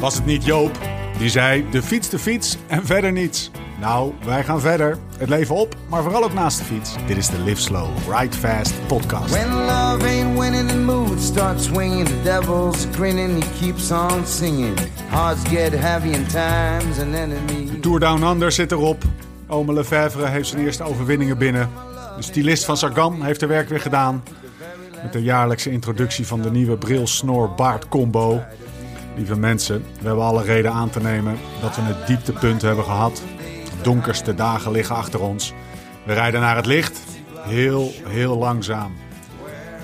Was het niet Joop die zei: de fiets, de fiets en verder niets? Nou, wij gaan verder. Het leven op, maar vooral ook naast de fiets. Dit is de Live Slow, Ride Fast podcast. When love ain't winning, the mood starts swinging. The devil's grinning, he keeps on singing. Hearts get heavy in times enemy. Tour Down Under zit erop. Ome Lefevre heeft zijn eerste overwinningen binnen. De stylist van Sagan heeft er werk weer gedaan. Met de jaarlijkse introductie van de nieuwe bril-snor-baard-combo. Lieve mensen, we hebben alle reden aan te nemen dat we het dieptepunt hebben gehad. De donkerste dagen liggen achter ons. We rijden naar het licht. Heel, heel langzaam.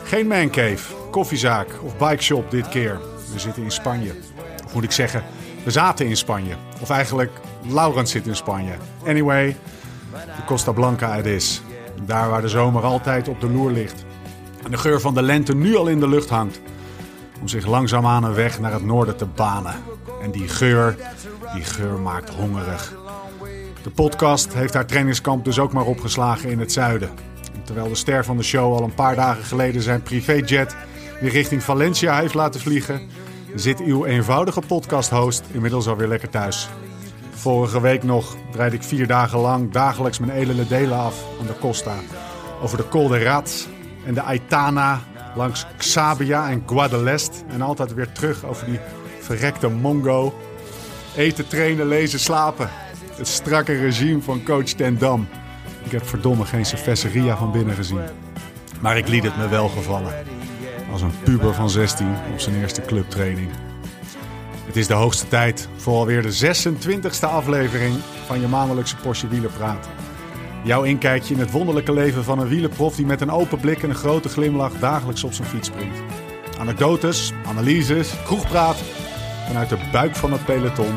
Geen mancave, koffiezaak of bikeshop dit keer. We zitten in Spanje. Of moet ik zeggen, we zaten in Spanje. Of eigenlijk, Laurens zit in Spanje. Anyway, de Costa Blanca het is. Daar waar de zomer altijd op de loer ligt. En de geur van de lente nu al in de lucht hangt. Om zich langzaamaan een weg naar het noorden te banen. En die geur, die geur maakt hongerig. De podcast heeft haar trainingskamp dus ook maar opgeslagen in het zuiden. En terwijl de ster van de show al een paar dagen geleden zijn privéjet weer richting Valencia heeft laten vliegen, zit uw eenvoudige podcast-host inmiddels alweer lekker thuis. Vorige week nog rijd ik vier dagen lang dagelijks mijn elele delen af aan de Costa. Over de Col en de Aitana, langs Xabia en Guadalest. En altijd weer terug over die verrekte Mongo. Eten, trainen, lezen, slapen. Het strakke regime van coach Ten Dam. Ik heb verdomme geen cerveceria van binnen gezien. Maar ik liet het me wel gevallen. Als een puber van 16 op zijn eerste clubtraining. Het is de hoogste tijd voor alweer de 26e aflevering van je maandelijkse Porsche Wielerpraat. Jouw inkijkje in het wonderlijke leven van een wielerprof die met een open blik en een grote glimlach dagelijks op zijn fiets springt. Anekdotes, analyses, kroegpraat vanuit de buik van het peloton,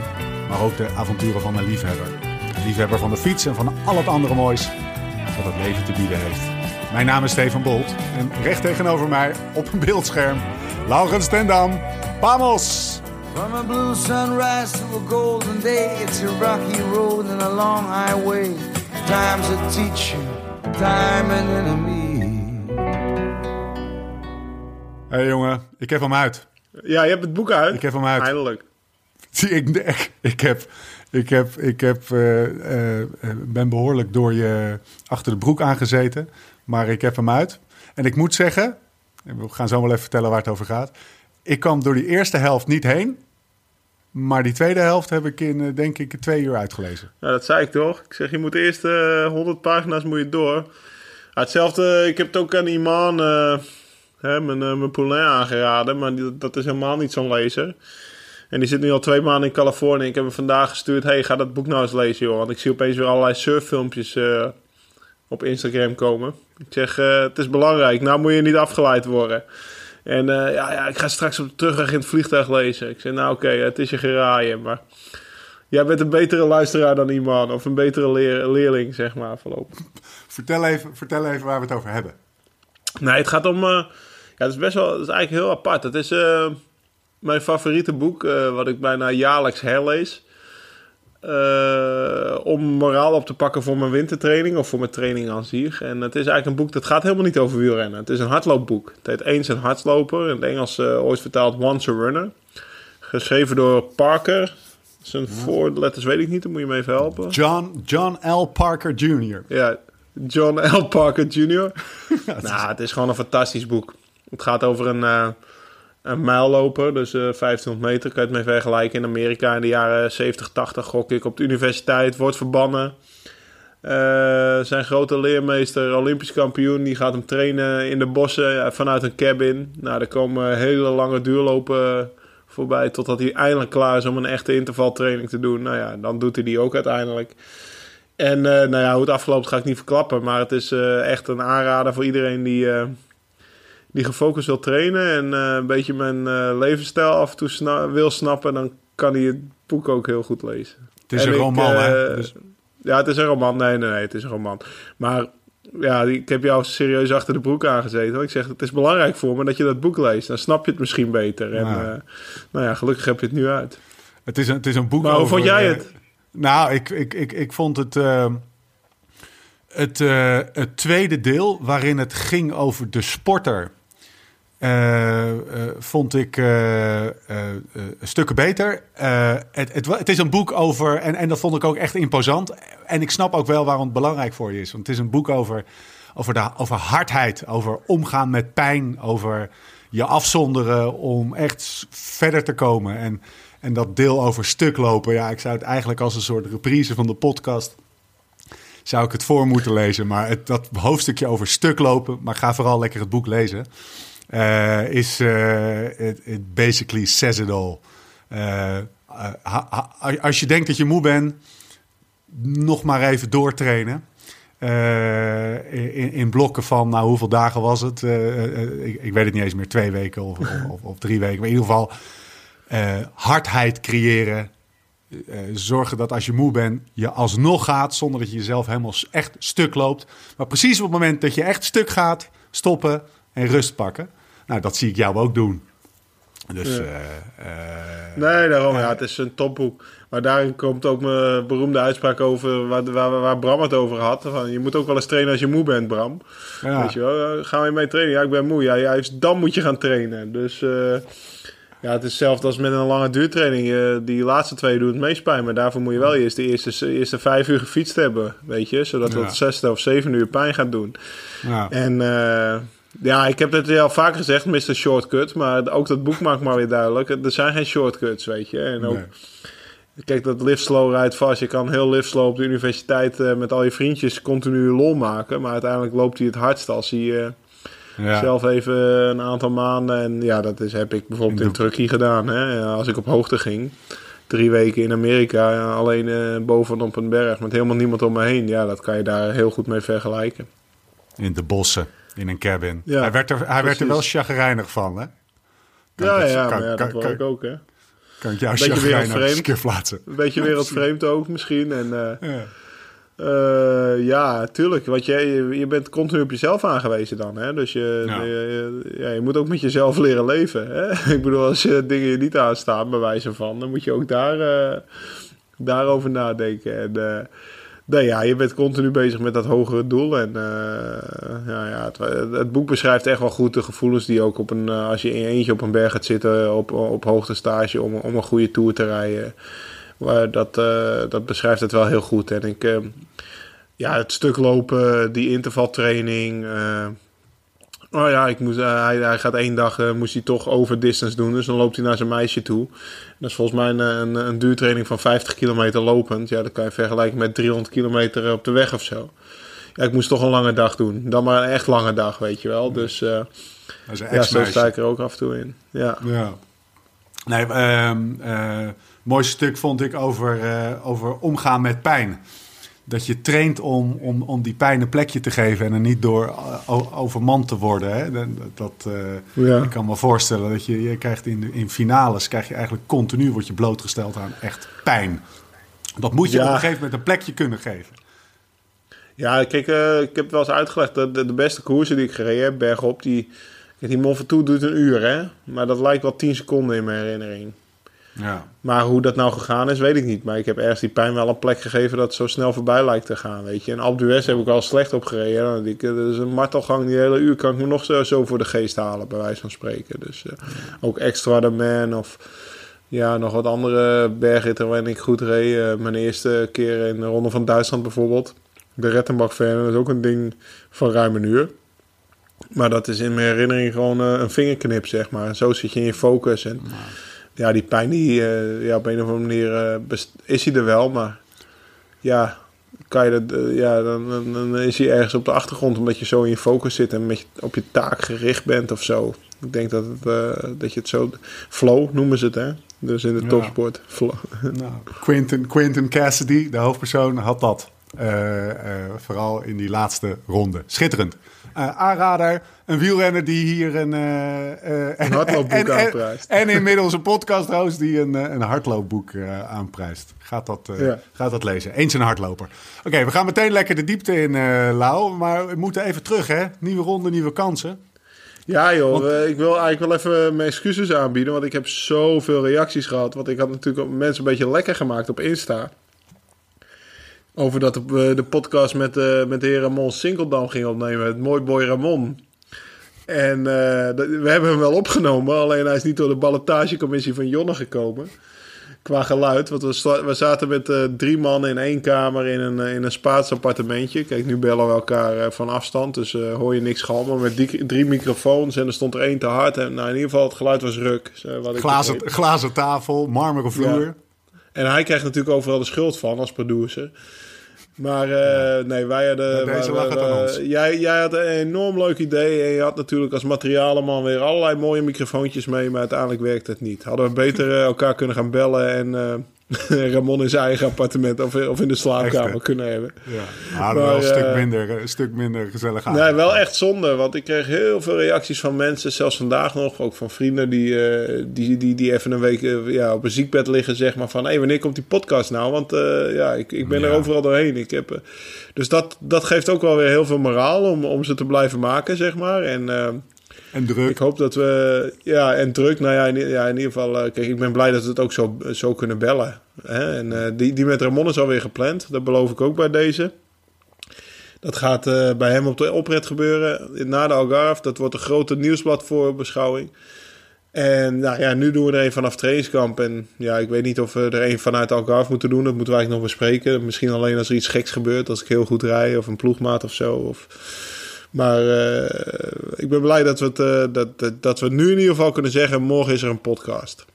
maar ook de avonturen van een liefhebber. Een liefhebber van de fiets en van al het andere moois dat het leven te bieden heeft. Mijn naam is Steven Bolt en recht tegenover mij op een beeldscherm Laurens Tendam. Vamos! From a blue sunrise to a golden day, it's a rocky road and a long highway. Time's a teacher, time an enemy. Hé hey jongen, ik heb hem uit. Ja, je hebt het boek uit. Ik heb hem uit. Eindelijk. Zie, ik, ik, ik heb, ik heb, ik heb, eh, eh, eh, ben behoorlijk door je achter de broek aangezeten. Maar ik heb hem uit. En ik moet zeggen, en we gaan zo wel even vertellen waar het over gaat. Ik kwam door die eerste helft niet heen. Maar die tweede helft heb ik in, eh, denk ik, twee uur uitgelezen. Ja, dat zei ik toch. Ik zeg, je moet de eerste eh, 100 pagina's moet je door. Hetzelfde, ik heb het ook aan Iman, eh, hè, mijn, eh, mijn poulain aangeraden. Maar dat is helemaal niet zo'n lezer. En die zit nu al twee maanden in Californië. Ik heb hem vandaag gestuurd. hey, ga dat boek nou eens lezen, joh. Want ik zie opeens weer allerlei surffilmpjes op Instagram komen. Ik zeg, het is belangrijk. Nou moet je niet afgeleid worden. En eh, ja, ja, ik ga straks op de terugweg in het vliegtuig lezen. Ik zeg, nou oké, het is je geraaien, maar... Jij bent een betere luisteraar dan iemand. Of een betere leer- leerling, zeg maar, voorlopig. Vertel even, vertel even waar we het over hebben. Nee, het gaat om... eh, ja, het is best wel... Het is eigenlijk heel apart. Het is eh, mijn favoriete boek, wat ik bijna jaarlijks herlees. Eh, om moraal op te pakken voor mijn wintertraining of voor mijn training aan zich. En het is eigenlijk een boek dat gaat helemaal niet over wielrennen. Het is een hardloopboek. Het heet Eens een hardloper. In het Engels eh, ooit vertaald Once a Runner. Geschreven door Parker. Zijn voorletters weet ik niet, daar moet je me even helpen. John, John L. Parker Jr. Ja, John L. Parker Jr. nou, het is gewoon een fantastisch boek. Het gaat over een, eh een mijlloper, dus eh 1500 meter. Kan je het mee vergelijken in Amerika in de jaren 70, 80 gok ik op de universiteit. Wordt verbannen. Eh, zijn grote leermeester, Olympisch kampioen, die gaat hem trainen in de bossen eh, vanuit een cabin. Nou, er komen hele lange duurlopen voorbij totdat hij eindelijk klaar is om een echte intervaltraining te doen. Nou ja, dan doet hij die ook uiteindelijk. En nou ja, hoe het afgelopen ga ik niet verklappen. Maar het is echt een aanrader voor iedereen die, die gefocust wil trainen. En eh, een beetje mijn eh, levensstijl af en toe sna- wil snappen. Dan kan hij het boek ook heel goed lezen. Het is En een ik, roman, hè? eh, Dus- Ja, het is een roman. Nee, nee, nee, het is een roman. Maar ja, ik heb jou serieus achter de broek aangezeten. Want ik zeg, het is belangrijk voor me dat je dat boek leest. Dan snap je het misschien beter. En eh, nou ja, gelukkig heb je het nu uit. Het is een, het is een boek Maar hoe over, vond jij het? nou, ik, ik, ik, ik vond het... eh, het, het tweede deel, waarin het ging over de sporter... eh, eh, vond ik eh, stukken beter. Het, het, het is een boek over, en, en dat vond ik ook echt imposant. En ik snap ook wel waarom het belangrijk voor je is. Want het is een boek over, over, de, over hardheid, over omgaan met pijn, over je afzonderen om echt verder te komen. En, en dat deel over stuk lopen, ja, ik zou het eigenlijk als een soort reprise van de podcast zou ik het voor moeten lezen. Maar het, dat hoofdstukje over stuk lopen, maar ga vooral lekker het boek lezen. Eh, is eh, it, it basically says it all. Eh, als je denkt dat je moe bent, nog maar even doortrainen. In, in blokken van, nou, hoeveel dagen was het? Ik, weet het niet eens meer, twee weken of, of, of, drie weken. Maar in ieder geval hardheid creëren. Zorgen dat als je moe bent, je alsnog gaat zonder dat je jezelf helemaal echt stuk loopt. Maar precies op het moment dat je echt stuk gaat, stoppen en rust pakken. Nou, dat zie ik jou ook doen. Dus Ja. eh, eh, Nee, daarom. Ja, het is een topboek. Maar daarin komt ook mijn beroemde uitspraak over waar, waar, waar Bram het over had. Van, je moet ook wel eens trainen als je moe bent, Bram. ja. Weet je wel, eh, gaan we mee trainen? Ja, ik ben moe. Ja, juist dan moet je gaan trainen. Dus ja, het is hetzelfde als met een lange duurtraining. Die laatste twee doen het meest pijn. Maar daarvoor moet je wel eerst de eerste, eerste vijf uur gefietst hebben. Weet je, zodat Ja. het zesde of zeven uur pijn gaat doen. ja. En ja, ik heb het al vaak gezegd, Mr. Shortcut. Maar ook dat boek maakt maar weer duidelijk. Er zijn geen shortcuts, weet je. En ook, Nee. kijk, dat live slow rijdt vast. Je kan heel live slow op de universiteit eh, met al je vriendjes continu lol maken. Maar uiteindelijk loopt hij het hardst als hij eh, Ja. zelf even een aantal maanden... En ja, dat is, heb ik bijvoorbeeld In in Turkey gedaan. Hè, als ik op hoogte ging. Drie weken in Amerika, alleen eh, bovenop een berg met helemaal niemand om me heen. Ja, dat kan je daar heel goed mee vergelijken. In de bossen, in een cabin. Ja, hij werd er, hij werd er wel chagrijnig van, hè? Kan ja, dat- ja, kan- maar ja, kan- dat kan- ik ook, hè. Kan ik jou Beetje chagrijnig eens een keer plaatsen? Een beetje wereldvreemd ook misschien. En eh, Ja. eh, ja, tuurlijk. Want je, je, bent continu op jezelf aangewezen dan. Hè? Dus je, Ja. je, ja, je moet ook met jezelf leren leven. Hè? Ik bedoel, als je dingen je niet aanstaan, bij wijze van, dan moet je ook daar, eh, daarover nadenken. En nou ja, je bent continu bezig met dat hogere doel. En eh, ja, ja, het, boek beschrijft echt wel goed de gevoelens die ook op een, eh, als je in je eentje op een berg gaat zitten, op, op hoogtestage, om, om een goede tour te rijden. Maar dat, eh, dat beschrijft het wel heel goed. En ik, ja, het stuk lopen, die intervaltraining. Eh oh ja, ik moest, eh, hij, hij gaat één dag, eh, moest hij toch over distance doen. Dus dan loopt hij naar zijn meisje toe. Dat is volgens mij een, een, een duurtraining van 50 kilometer lopend. Ja, dat kan je vergelijken met 300 kilometer op de weg of zo. Ja, ik moest toch een lange dag doen. Dan maar een echt lange dag, weet je wel. Dus eh, een ja, zo sta ik er ook af en toe in. Ja. Ja. Nee, ehm eh, mooiste stuk vond ik over, eh, over omgaan met pijn. Dat je traint om, om, om die pijn een plekje te geven en er niet door eh, overmand te worden. Hè? Dat, eh, Ja. Ik kan me voorstellen dat je, je krijgt in, de- in finales krijg je eigenlijk continu wordt je blootgesteld aan echt pijn. Dat moet je Ja. op een gegeven moment een plekje kunnen geven. Ja, kijk, eh, ik heb wel eens uitgelegd. Dat de, de beste koersen die ik gereden heb, bergop, die... Die Mont Ventoux duurt een uur, hè? Maar dat lijkt wel 10 seconden in mijn herinnering. Ja. Maar hoe dat nou gegaan is, weet ik niet. Maar ik heb ergens die pijn wel een plek gegeven dat het zo snel voorbij lijkt te gaan, weet je. En Alpe d'Huez heb ik wel slecht op gereden. Ik, dat is een martelgang, die hele uur kan ik me nog zo, zo voor de geest halen, bij wijze van spreken. Dus eh, ook Extra de Man of ja, nog wat andere bergritten waarin ik goed reed. Eh, mijn eerste keer in de Ronde van Duitsland bijvoorbeeld. De Rettenbach-Verne, dat is ook een ding van ruim een uur. Maar dat is in mijn herinnering gewoon eh, een vingerknip, zeg maar. Zo zit je in je focus. En ja, die pijn, die, eh, ja, op een of andere manier eh, is hij er wel. Maar ja, kan je dat, eh, ja dan, dan, dan is hij ergens op de achtergrond... omdat je zo in je focus zit en met je, op je taak gericht bent of zo. Ik denk dat, het, dat je het zo... Flow noemen ze het, hè? Dus in de Ja. topsport. Flow. Nou, Quentin, Quentin Cassidy, de hoofdpersoon, had dat. Eh, eh, vooral in die laatste ronde. Schitterend. Eh, aanrader, een wielrenner die hier een... Een hardloopboek en, aanprijst. En, inmiddels een podcast die een, een hardloopboek aanprijst. Gaat dat, Ja. gaat dat lezen. Eens een hardloper. Oké, we gaan meteen lekker de diepte in, Lau. Maar we moeten even terug, hè? Nieuwe ronde, nieuwe kansen. Ja joh, ik wil eigenlijk wel even mijn excuses aanbieden. Want ik heb zoveel reacties gehad. Want ik had natuurlijk mensen een beetje lekker gemaakt op Insta. Over dat we de podcast met, eh met de heer Ramon Sinkeldam ging opnemen. Het mooi boy Ramon. En uh, we hebben hem wel opgenomen, alleen hij is niet door de ballotagecommissie van Jonne gekomen. Qua geluid, want we, we zaten met uh, drie mannen in één kamer in een, in een Spaans appartementje. Kijk, nu bellen we elkaar van afstand, dus hoor je niks galmen. Met die, drie microfoons en er stond er één te hard. En nou, in ieder geval, het geluid was ruk. Wat ik glazen, glazen tafel, marmeren vloer. Ja. En hij krijgt natuurlijk overal de schuld van als producer. Maar uh, nee, wij hadden. Deze lag het aan ons. Jij, jij had een enorm leuk idee. En je had natuurlijk als materialenman weer allerlei mooie microfoontjes mee. Maar uiteindelijk werkte het niet. Hadden we beter uh, elkaar kunnen gaan bellen en. Ramon in zijn eigen appartement of, of in de slaapkamer kunnen hebben. Ja, maar, wel een, stuk minder, een stuk minder gezellig aan. Nee, wel echt zonde. Want ik kreeg heel veel reacties van mensen, zelfs vandaag nog, ook van vrienden die, uh, die, die, die even een week uh, ja, op een ziekbed liggen, zeg maar van hé, hey, wanneer komt die podcast nou? Want ja, ik, ik ben ja. er overal doorheen. Ik heb, dus dat, dat geeft ook wel weer heel veel moraal om, om ze te blijven maken, zeg maar. En en druk. Ik hoop dat we. Ja, en druk. Nou ja, in, in ieder geval. Uh, kijk, ik ben blij dat we het ook zo, zo kunnen bellen. Hè? En uh, die, die met Ramon is alweer gepland. Dat beloof ik ook bij deze. Dat gaat uh, bij hem op de opret gebeuren. Na de Algarve. Dat wordt een grote nieuwsblad voor beschouwing. En nou ja, nu doen we er een vanaf trainingskamp. En ja, ik weet niet of we er een vanuit Algarve moeten doen. Dat moeten we eigenlijk nog bespreken. Misschien alleen als er iets geks gebeurt. Als ik heel goed rij. Of een ploegmaat of zo. Of maar uh, ik ben blij dat we, het, uh, dat, dat, dat, we nu in ieder geval kunnen zeggen: morgen is er een podcast.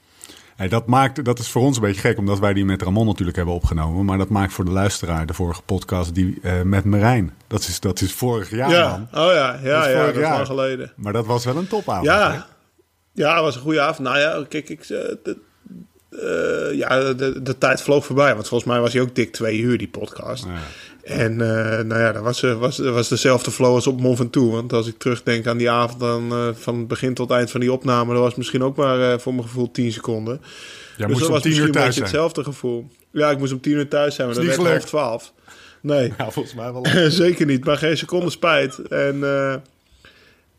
Hey, dat, maakt, dat is voor ons een beetje gek, omdat wij die met Ramon natuurlijk hebben opgenomen. Maar dat maakt voor de luisteraar de vorige podcast die, uh, met Marijn. Dat is, dat is vorig jaar. Ja, man. oh ja, ja, dat is, ja, dat is lang geleden. Maar dat was wel een topavond. Ja, hè? ja dat was een goede avond. Nou ja, kijk, ik. De, uh, ja, de, de tijd vloog voorbij. Want volgens mij was hij ook dik twee uur, die podcast. Ja. En uh, nou ja, dat was, was, was dezelfde flow als op Mont Ventoux. Want als ik terugdenk aan die avond, dan uh, van begin tot eind van die opname, dat was misschien ook maar uh, voor mijn gevoel 10 seconden. Ja, dus moest dat was tien misschien uur een thuis beetje zijn. hetzelfde gevoel. Ja, ik moest om 10 uur thuis zijn, maar dat Is werd half 12. Nee, Ja, volgens mij wel. zeker niet, maar geen seconde spijt. En uh,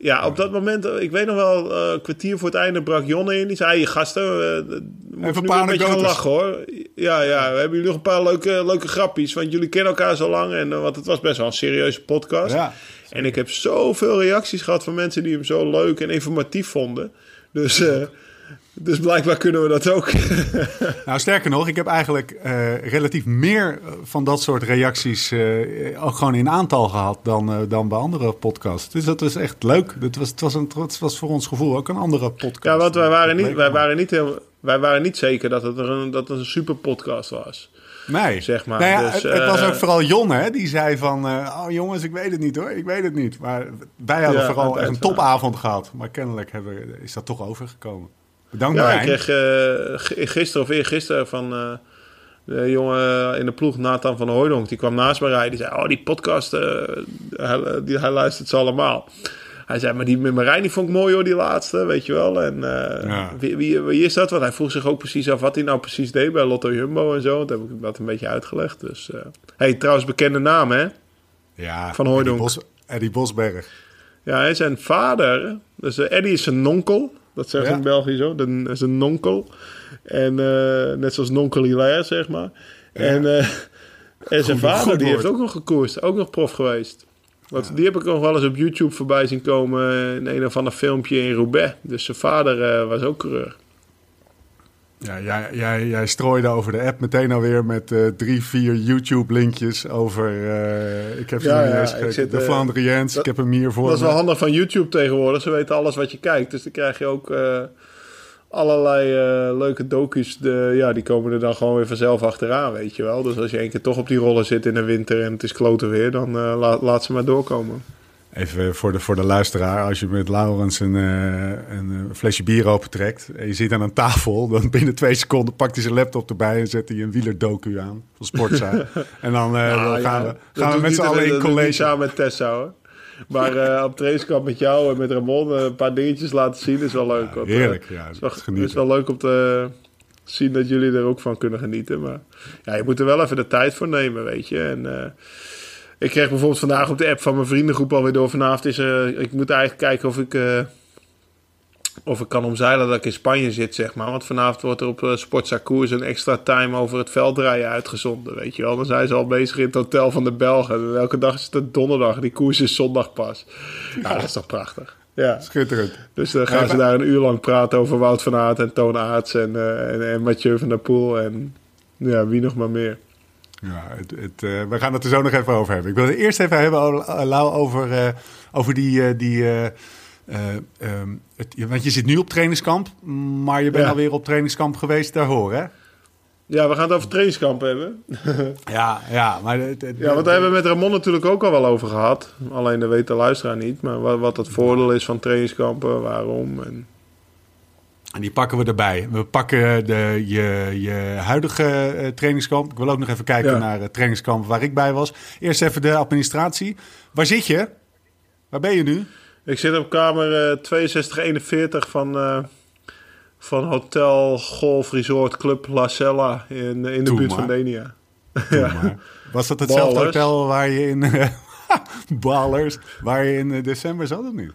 ja, op dat moment, ik weet nog wel, uh, een kwartier voor het einde brak Jonne in. Die zei, je gasten, uh, Even een paar een beetje gaan lachen hoor. Ja, ja, we hebben jullie nog een paar leuke, leuke grappies. Want jullie kennen elkaar zo lang. En, want het was best wel een serieuze podcast. Ja. En ik heb zoveel reacties gehad van mensen die hem zo leuk en informatief vonden. Dus, uh, dus blijkbaar kunnen we dat ook. Nou, sterker nog, ik heb eigenlijk uh, relatief meer van dat soort reacties uh, ook gewoon in aantal gehad dan, uh, dan bij andere podcasts. Dus dat is echt leuk. Het was, het, was een, het was voor ons gevoel ook een andere podcast. Ja, want wij waren niet, wij waren niet, heel, wij waren niet zeker dat het, een, dat het een super podcast was. Nee, zeg maar. Nou ja, dus, het, het, was ook vooral Jon, hè, die zei van... Uh, oh jongens, ik weet het niet hoor, ik weet het niet. Maar wij hadden ja, vooral echt een topavond gehad. Maar kennelijk hebben, is dat toch overgekomen. Bedankt ja, Marijn. ik kreeg uh, gisteren of eergisteren van uh, de jongen in de ploeg, Nathan van Hooydonk. Die kwam naast me rijden. Die zei, oh die podcast, uh, hij, die, hij luistert ze allemaal. Hij zei, maar die met Marijn die vond ik mooi hoor, die laatste, weet je wel. En ja. wie, wie, wie, is dat? Want hij vroeg zich ook precies af wat hij nou precies deed bij Lotto Jumbo en zo. Dat heb ik dat een beetje uitgelegd. Dus, hey, trouwens bekende naam hè? Ja, van Hooydonk. Eddie, Bos, Eddie Bosberg. Ja, hij zijn vader, dus Eddie is zijn nonkel. Dat zeggen ze ja. in België zo. Dat is een nonkel. En uh, net zoals nonkel Hilaire, zeg maar. Ja. En, uh, en zijn vader, die heeft ook nog gekoerst. Ook nog prof geweest. Want ja. die heb ik nog wel eens op YouTube voorbij zien komen. In een of ander filmpje in Roubaix. Dus zijn vader uh, was ook coureur. Ja, jij, jij, jij strooide over de app meteen alweer met uh, drie, vier YouTube-linkjes over. Uh, ik heb ze ja, ja, zit, De uh, Flandriëns, ik heb hem hier voor. Dat is wel handig van YouTube tegenwoordig. Ze weten alles wat je kijkt. Dus dan krijg je ook allerlei leuke docu's. De, ja, die komen er dan gewoon weer vanzelf achteraan, weet je wel. Dus als je één keer toch op die rollen zit in de winter en het is kloten weer, dan laat, laat ze maar doorkomen. Even voor de, voor de luisteraar, als je met Laurens een, uh, een flesje bier opentrekt en je zit aan een tafel, dan binnen twee seconden pakt hij zijn laptop erbij en zet hij een wielerdocu aan van Sportza. en dan, uh, nou, dan gaan we, gaan we met z'n allen in college. samen met Tessa hoor. Maar uh, op trainingskamp met jou en met Ramon een paar dingetjes laten zien is wel leuk. Ja, heerlijk, ja. Het is, wel, is wel leuk om te zien dat jullie er ook van kunnen genieten. Maar ja, je moet er wel even de tijd voor nemen, weet je. En uh, ik kreeg bijvoorbeeld vandaag op de app van mijn vriendengroep alweer door. Vanavond is uh, ik moet eigenlijk kijken of ik, uh, of ik kan omzeilen dat ik in Spanje zit, zeg maar. Want vanavond wordt er op uh, Sportza Koers een extra time over het veldrijden uitgezonden, weet je wel. Dan zijn ze al bezig in het hotel van de Belgen. En elke dag is het donderdag, die koers is zondag pas. Ja, dat is toch prachtig. Ja. Schitterend. Dus dan gaan ze daar een uur lang praten over Wout van Aert en Toon Aerts en, uh, en, en Mathieu van der Poel en ja, wie nog maar meer. Ja, het, het, uh, we gaan het er zo nog even over hebben. Ik wil het eerst even hebben, Lau, over, uh, over die... die um, het, want je zit nu op trainingskamp, maar je bent Ja. alweer op trainingskamp geweest daarvoor, hè? Ja, we gaan het over trainingskamp hebben. Ja, ja, maar... Het, het- Ja, want daar hebben we met Ramon natuurlijk ook al wel over gehad. Alleen dat weet de luisteraar niet. Maar wat, wat het voordeel is van trainingskampen, waarom. En... En die pakken we erbij. We pakken de, je, je huidige eh, trainingskamp. Ik wil ook nog even kijken Ja. naar het trainingskamp waar ik bij was. Eerst even de administratie. Waar zit je? Waar ben je nu? Ik zit op kamer eh 6241 van, eh, van Hotel Golf Resort Club La Cella in, in de Doe buurt maar. van Denia. Maar. Was dat hetzelfde Ballers. hotel waar je in... eh, Ballers. Waar je in eh, december zat of niet?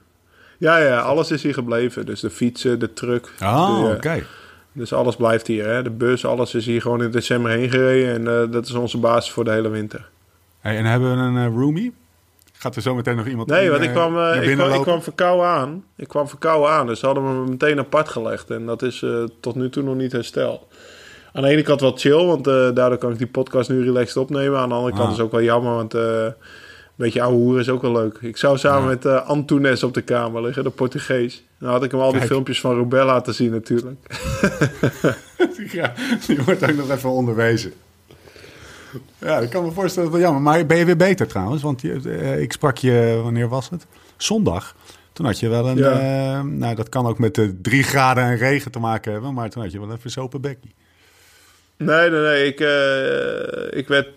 Ja, ja, alles is hier gebleven. Dus de fietsen, de truck. De, eh, oké. Dus alles blijft hier. Hè? De bus, alles is hier gewoon in december heen gereden. En eh, dat is onze basis voor de hele winter. Hey, en hebben we een eh, roomie? Gaat er zo meteen nog iemand Nee, in, want ik kwam, ik, kwam, ik kwam verkouden aan. Ik kwam verkouden aan, dus ze hadden me meteen apart gelegd. En dat is tot nu toe nog niet hersteld. Aan de ene kant wel chill, want daardoor kan ik die podcast nu relaxed opnemen. Aan de andere kant Ah. is het ook wel jammer, want beetje ouwe hoer is ook wel leuk. Ik zou samen Ja. met eh Antunes op de kamer liggen, de Portugees. Dan had ik hem al die filmpjes van Rubel laten zien natuurlijk. Ja, die wordt ook nog even onderwezen. Ja, ik kan me voorstellen dat jammer. Maar ben je weer beter trouwens? Want je, eh, ik sprak je, wanneer was het? Zondag. Toen had je wel een, Ja. eh, nou dat kan ook met de drie graden en regen te maken hebben. Maar toen had je wel even zopen bekkie. Nee, nee, nee. Ik, eh, ik werd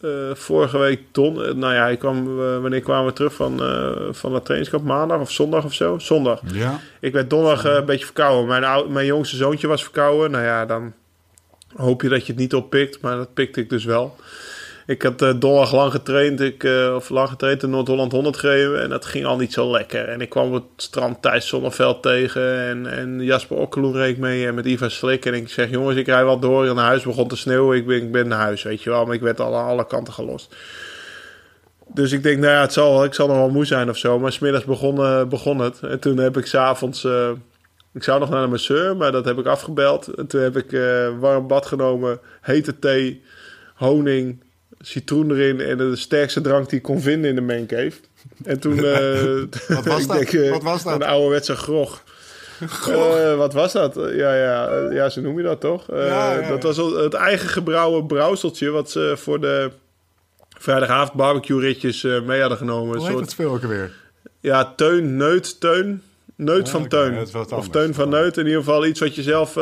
eh, vorige week don. eh, nou ja, ik kwam, eh, wanneer kwamen we terug van, van dat trainingskamp? Maandag of zondag of zo? Zondag. Ja. Ik werd donderdag een beetje verkouden. Mijn, ou- mijn jongste zoontje was verkouden. Nou ja, dan hoop je dat je het niet oppikt. Maar dat pikte ik dus wel. Ik had eh, donderdag lang getraind. Ik, eh, of lang getraind in Noord-Holland 100 gereden. En dat ging al niet zo lekker. En ik kwam op het strand Thijs Zonneveld tegen. En, en Jasper Okkeloen reed mee. En met Iva Slik. En ik zeg, jongens, ik rij wel door. En naar huis begon te sneeuwen. Ik ben, ik ben naar huis, weet je wel. Maar ik werd al aan alle kanten gelost. Dus ik denk, nou ja, het zal, ik zal nog wel moe zijn of zo. Maar smiddags begon, eh, begon het. En toen heb ik s'avonds... eh ik zou nog naar de masseur, maar dat heb ik afgebeld. En toen heb ik eh, warm bad genomen, hete thee, honing, citroen erin... en de sterkste drank die ik kon vinden in de mancave. En toen... eh, Wat was dat? denk, eh, Wat was dat? Een ouderwetse grog. Eh, wat was dat? Ja, ja, ja, zo noem je dat toch? Ja, ja, Dat was het eigen gebrouwen brouwseltje... wat ze voor de vrijdagavond barbecue ritjes eh, mee hadden genomen. Hoe heet soort het speel ook alweer? ja, Teun, Neut, Teun. Neut van Teun. of. Teun van Neut. In ieder geval iets wat je zelf...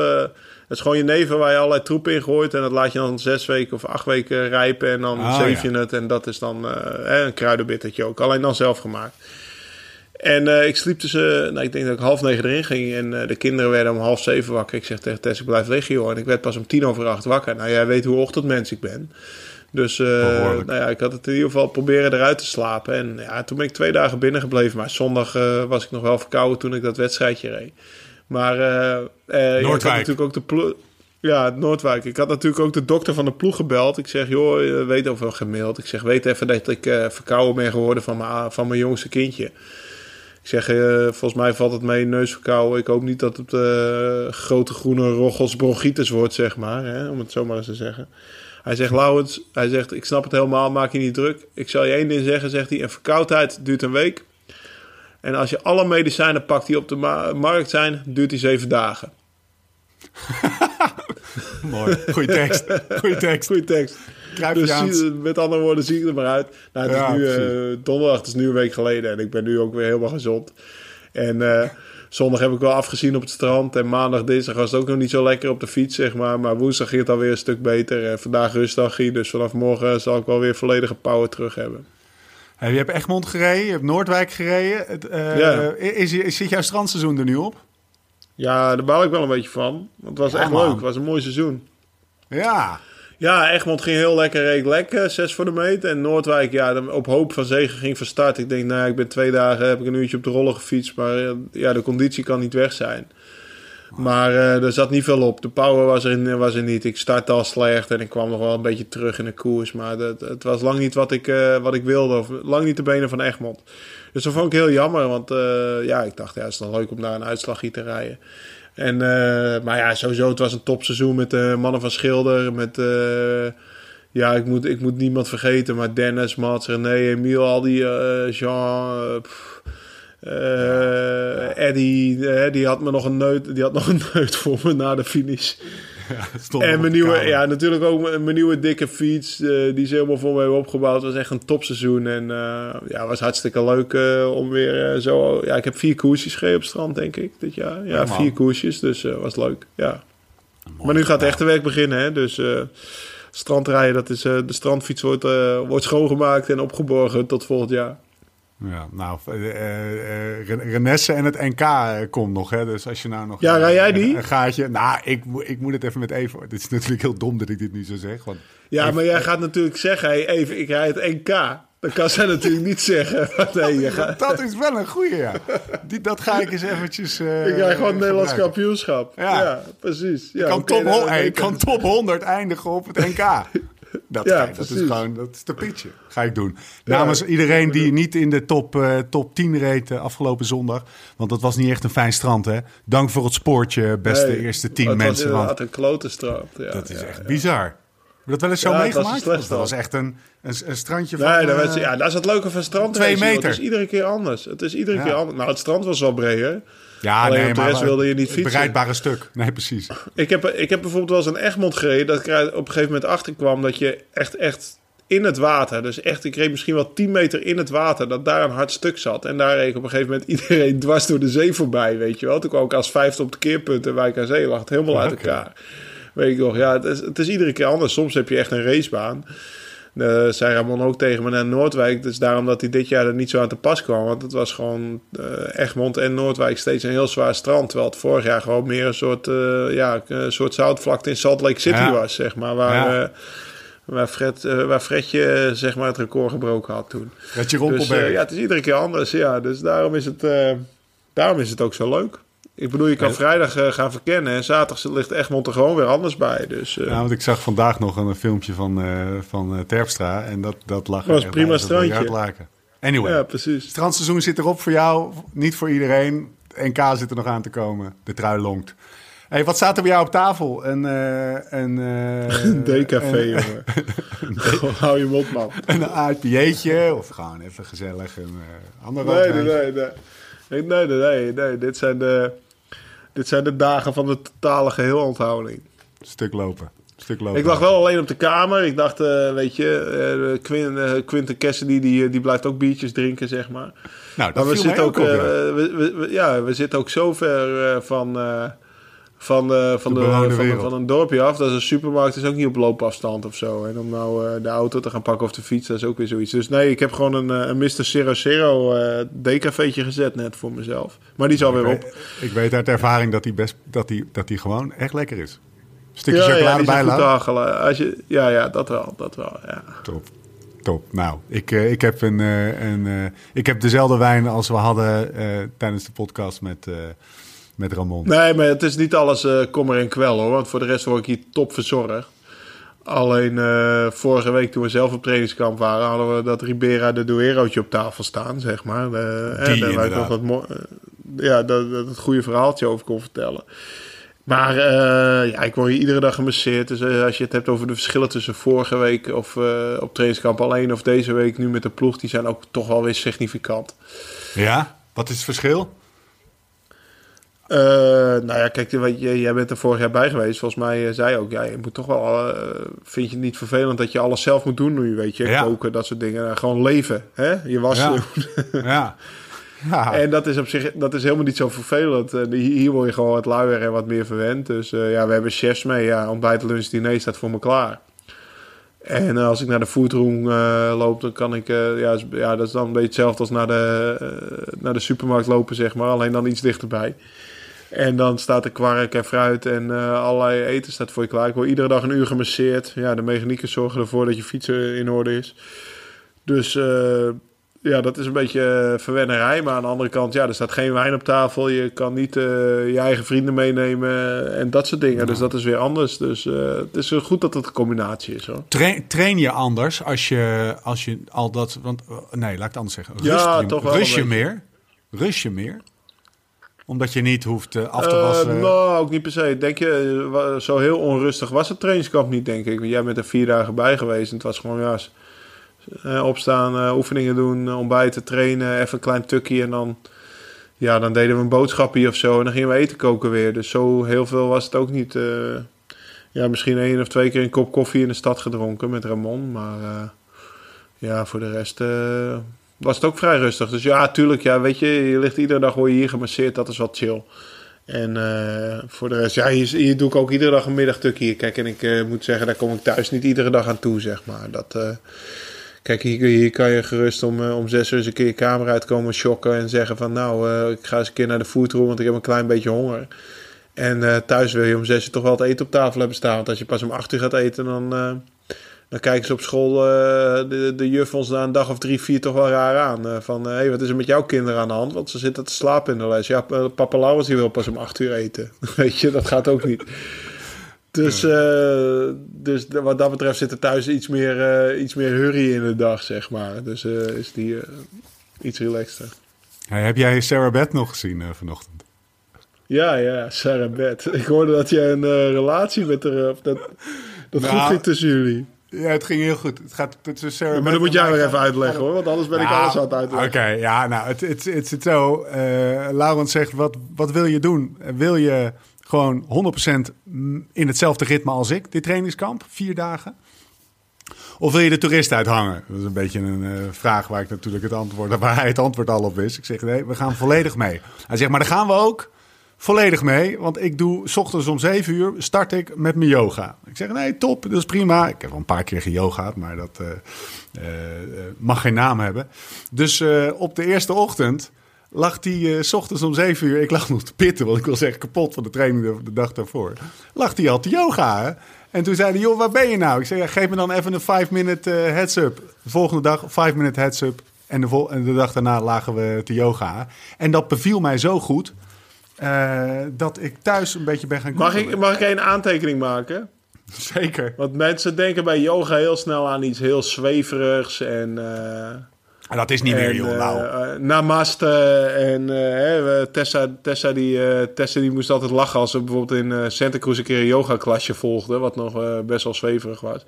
het is gewoon je neven waar je allerlei troep in gooit. En dat laat je dan zes weken of acht weken rijpen. En dan Ah, zeef ja. je het. En dat is dan eh, een kruidenbittertje ook. Alleen dan zelf gemaakt. En eh, ik sliep eh, nou, ik denk dat ik half negen erin ging. En eh, de kinderen werden om half zeven wakker. Ik zeg tegen Tess, ik blijf liggen joh. En ik werd pas om tien over acht wakker. Nou, jij weet hoe ochtendmens ik ben. Dus nou ja, ik had het in ieder geval proberen eruit te slapen. En ja, toen ben ik twee dagen binnen gebleven. Maar zondag was ik nog wel verkouden toen ik dat wedstrijdje reed. Maar eh eh, had Noordwijk. natuurlijk ook de. Ja, Noordwijk. Ik had natuurlijk ook de dokter van de ploeg gebeld. Ik zeg, joh, je weet of wel gemaild. Ik zeg, weet even dat ik eh, verkouden ben geworden van mijn, van mijn jongste kindje. Ik zeg, eh, volgens mij valt het mee, neusverkouden. Ik hoop niet dat het eh, grote groene roggels bronchitis wordt, zeg maar. Hè, om het zo maar eens te zeggen. Hij zegt, Lauwens, hij zegt, ik snap het helemaal, maak je niet druk. Ik zal je één ding zeggen, zegt hij, een verkoudheid duurt een week. En als je alle medicijnen pakt die op de ma- markt zijn, duurt die zeven dagen. Mooi. Goeie tekst. Goeie tekst. Goeie tekst. Dus met andere woorden, zie ik er maar uit. Nou, het Ja, is nu eh, donderdag, het is nu een week geleden. En ik ben nu ook weer helemaal gezond. En eh, zondag heb ik wel afgezien op het strand. En maandag, dinsdag was het ook nog niet zo lekker op de fiets, zeg maar. Maar woensdag ging het alweer een stuk beter. En vandaag rustdagje. Dus vanaf morgen zal ik wel weer volledige power terug hebben. Je hebt Egmond gereden, je hebt Noordwijk gereden. Het, eh, Ja. is, is, zit jouw strandseizoen er nu op? Ja, daar baal ik wel een beetje van. Want het was Ja, echt man. leuk. Het was een mooi seizoen. Ja. Ja, Egmond ging heel lekker, reed lek, eh, zes voor de meet. En Noordwijk, ja, dan op hoop van zegen ging van start. Ik denk, nou, ja, ik ben twee dagen, heb ik een uurtje op de rollen gefietst. Maar eh, ja, de conditie kan niet weg zijn. Maar eh, er zat niet veel op. De power was er, was er niet. Ik startte al slecht en ik kwam nog wel een beetje terug in de koers. Maar dat, het was lang niet wat ik, eh, wat ik wilde. Of lang niet de benen van Egmond. Dus dat vond ik heel jammer. Want eh, ja, ik dacht, ja, het is dan leuk om daar een uitslagje te rijden. En, maar ja, sowieso, het was een topseizoen met de mannen van Schilder. Met, ja, ik moet, ik moet niemand vergeten. Maar Dennis, Mats, René, Emiel, al die Jean... Uh, Eddie, uh, die had me nog een neut, die had nog een neut voor me na de finish. Ja, en mijn nieuwe, ja, natuurlijk ook mijn nieuwe dikke fiets, uh, die ze helemaal voor me hebben opgebouwd. Het was echt een topseizoen en ja, was hartstikke leuk om weer zo. Ja, ik heb vier koersjes gereden op het strand, denk ik, dit jaar. Ja, vier koersjes, dus was leuk. Ja. maar nu gaat het echte werk beginnen, hè? Dus strandrijden, dat is de strandfiets wordt, wordt schoongemaakt en opgeborgen tot volgend jaar. Ja, nou, uh, Renesse en het NK komt nog, hè. Dus als je nou nog... Ja, rij jij die? Een gaatje... Nou, ik, ik moet het even met even... Het is natuurlijk heel dom dat ik dit nu zo zeg, want... Ja, maar jij gaat natuurlijk zeggen, hey, even, ik rij het NK. Dan kan zij natuurlijk niet zeggen. Nee, je gaat... Dat is wel een goeie, ja. Die, dat ga ik eens eventjes... Uh, ik rij gewoon Nederlands kampioenschap. Ja, precies. Ja, ik, kan top, ik kan top 100 eindigen op het NK. Dat, ja, dat is gewoon dat is de pitje. Ga ik doen. Namens iedereen die niet in de top, uh, top 10 reed uh, afgelopen zondag. Want dat was niet echt een fijn strand, hè? Dank voor het spoortje, beste nee, eerste 10 mensen. Het was een klote strand. Ja, dat is echt bizar. Heb je dat wel eens zo meegemaakt? Dat, dat was echt een, een, een strandje van... Nee, dat, uh, ja, dat is het leuke van strand. Twee meter. Het is iedere keer anders. Het is iedere keer anders. Nou, het strand was wel breder. Ja, Alleen nee, op de rest wilde je niet fietsen. Het bereidbare stuk. Nee, precies. Ik heb, ik heb bijvoorbeeld wel eens een Egmond gereden... dat ik er op een gegeven moment achter kwam... dat je echt, echt in het water... dus echt, ik reed misschien wel 10 meter in het water... dat daar een hard stuk zat. En daar reed ik op een gegeven moment iedereen dwars door de zee voorbij, weet je wel. Toen kwam ik als vijfde op de keerpunt en Wijk aan Zee lag het helemaal uit elkaar. Weet ik nog, ja, het is, het is iedere keer anders. Soms heb je echt een racebaan... Uh, zei Ramon ook tegen me naar Noordwijk. Dus daarom dat hij dit jaar er niet zo aan te pas kwam. Want het was gewoon uh, Egmond en Noordwijk steeds een heel zwaar strand. Terwijl het vorig jaar gewoon meer een soort, uh, ja, een soort zoutvlakte in Salt Lake City was, zeg maar. Waar, ja. waar, Fred, waar Fredje zeg maar, het record gebroken had toen. Fredje Dus, ja, het is iedere keer anders. Ja, dus daarom is het, daarom is het ook zo leuk. Ik bedoel, je kan vrijdag uh, gaan verkennen en zaterdag ligt Egmond er gewoon weer anders bij. Dus, uh... Ja, want ik zag vandaag nog een, filmpje van, uh, van Terpstra en dat, dat lag dat was prima strandje. Anyway, ja, precies. Het strandseizoen zit erop voor jou, niet voor iedereen. NK zit er nog aan te komen. De trui longt. Hey, wat staat er bij jou op tafel? Een, een, een D-café, jongen. Hou je mond, man. Een IPA'tje of gewoon even gezellig een andere nee, nee, nee, nee. Nee, nee, nee, nee. Dit zijn de dit zijn de dagen van de totale geheelonthouding. Stuk lopen. Stuk lopen. Ik lag wel alleen op de kamer. Ik dacht, uh, weet je, uh, Quint, uh, Quinten Cassidy die, die blijft ook biertjes drinken, zeg maar. Nou, dat maar we zitten ook, ook ja. We, we, ja, we zitten ook zo ver van van, uh, van, de, de van, van, een dorpje af. Dat is een supermarkt, is ook niet op loopafstand of zo. En om nou uh, de auto te gaan pakken of de fiets, dat is ook weer zoiets. Dus nee, ik heb gewoon een, uh, een Mr. Zero Zero decafeetje gezet net voor mezelf. Maar die is alweer op. Ik weet uit ervaring dat die, best, dat die, dat die gewoon echt lekker is. Stukje ja, chocolade ja, Als je, ja, ja, dat wel, dat wel, ja. Top. Top. Nou, ik, ik, heb een, een, ik heb dezelfde wijn als we hadden tijdens de podcast met met Ramon. Nee, maar het is niet alles uh, kommer en kwel hoor. Want voor de rest word ik hier top verzorgd. Alleen uh, vorige week toen we zelf op trainingskamp waren, hadden we dat Ribera de Duerootje op tafel staan, zeg maar. Die, en daar nog wat mooi, ja, dat, dat het goede verhaaltje over kon vertellen. Maar ja, ik word hier iedere dag gemasseerd. Dus als je het hebt over de verschillen tussen vorige week of op trainingskamp alleen of deze week nu met de ploeg, die zijn ook toch wel weer significant. Ja, wat is het verschil? Uh, nou ja, kijk, jij bent er vorig jaar bij geweest. Volgens mij uh, zei ook, ja, je moet toch wel. Uh, vind je het niet vervelend dat je alles zelf moet doen nu, weet je? Ja. Koken, dat soort dingen. gewoon leven, hè? Je was. Ja. ja. ja. En dat is op zich, dat is helemaal niet zo vervelend. hier word je gewoon wat luier en wat meer verwend. Dus ja, we hebben chefs mee. Ja, ontbijt, lunch, diner staat voor me klaar. En als ik naar de foodroom loop, dan kan ik... ja, ja, dat is dan een beetje hetzelfde als naar de, naar de supermarkt lopen, zeg maar. Alleen dan iets dichterbij. En dan staat er kwark en fruit en uh, allerlei eten staat voor je klaar. Ik word iedere dag een uur gemasseerd. Ja, de mechaniekers zorgen ervoor dat je fiets in orde is. Dus uh, ja, dat is een beetje uh, verwennerij. Maar aan de andere kant, ja, er staat geen wijn op tafel. Je kan niet uh, je eigen vrienden meenemen en dat soort dingen. Dus dat is weer anders. Dus het is goed dat het een combinatie is. Hoor. Train, train je anders als je, als je al dat... Want, nee, laat ik het anders zeggen. Rust ja, je, toch wel rust je meer? Rust je meer? Omdat je niet hoeft af te wassen? nou, ook niet per se. Denk je, zo heel onrustig was het trainingskamp niet, denk ik. Jij bent er vier dagen bij geweest en het was gewoon... Ja, uh, opstaan, uh, oefeningen doen, ontbijten, trainen, even een klein tukje en dan, ja, dan deden we een boodschapje of zo en dan gingen we eten koken weer. Dus zo heel veel was het ook niet. Ja, misschien één of twee keer een kop koffie in de stad gedronken met Ramon, maar ja, voor de rest was het ook vrij rustig. Dus ja, tuurlijk, ja, weet je, je ligt iedere dag word je hier gemasseerd, dat is wat chill. En voor de rest, ja, hier, hier, doe ik ook iedere dag een middagtukje. Kijk, en ik moet zeggen, daar kom ik thuis niet iedere dag aan toe, zeg maar. Dat, Kijk, hier, hier, kan je gerust om, om zes uur eens een keer je kamer uitkomen, shocken en zeggen van nou, ik ga eens een keer naar de foodroom, want ik heb een klein beetje honger. En thuis wil je om zes uur toch wel het eten op tafel hebben staan. Want als je pas om acht uur gaat eten, dan, dan kijken ze op school de, de juf ons na een dag of drie, vier toch wel raar aan. van, hé, hey, wat is er met jouw kinderen aan de hand? Want ze zitten te slapen in de les. Ja, papa Laurens die wil pas om acht uur eten. Weet je, dat gaat ook niet. Dus, uh, dus wat dat betreft zit er thuis iets meer, uh, iets meer hurry in de dag, zeg maar. Dus uh, is die iets relaxter. Hey, heb jij Sarah Beth nog gezien vanochtend? Ja, ja, Sarah Beth. Ik hoorde dat jij een relatie met haar... Of dat dat nou, goed ging tussen jullie. Ja, het ging heel goed. Het gaat tussen Sarah ja, Maar dan moet jij weer even uitleggen hoor, want anders ben ik nou, alles aan het uitleggen. Oké, okay, ja, nou, het, het, het zit zo. Uh, Laurent zegt, wat, wat wil je doen? Wil je gewoon 100% in hetzelfde ritme als ik, dit trainingskamp, vier dagen? Of wil je de toerist uithangen? Dat is een beetje een uh, vraag waar ik natuurlijk het antwoord, waar hij het antwoord al op wist. Ik zeg nee, we gaan volledig mee. Hij zegt, maar dan gaan we ook volledig mee. Want ik doe, s ochtends om 7 uur start ik met mijn yoga. Ik zeg, nee, top, dat is prima. Ik heb al een paar keer geyogaat, maar dat uh, uh, mag geen naam hebben. Dus op de eerste ochtend lag hij s ochtends om 7 uur. Ik lag nog te pitten, want ik was echt kapot van de training de, dag daarvoor. Lag hij al te yoga. En toen zei hij, joh, waar ben je nou? Ik zei, geef me dan even een 5-minute uh, heads-up. De volgende dag 5-minute heads-up. En de, en de dag daarna lagen we te yoga. En dat beviel mij zo goed... Uh, dat ik thuis een beetje ben gaan mag ik, mag ik een aantekening maken? Zeker. Want mensen denken bij yoga heel snel aan iets heel zweverigs en... En dat is niet meer, joh. Nou. Uh, namaste. En uh, Tessa, Tessa, die, uh, Tessa die moest altijd lachen als ze bijvoorbeeld in Santa Cruz een keer een yoga klasje volgde. Wat nog best wel zweverig was.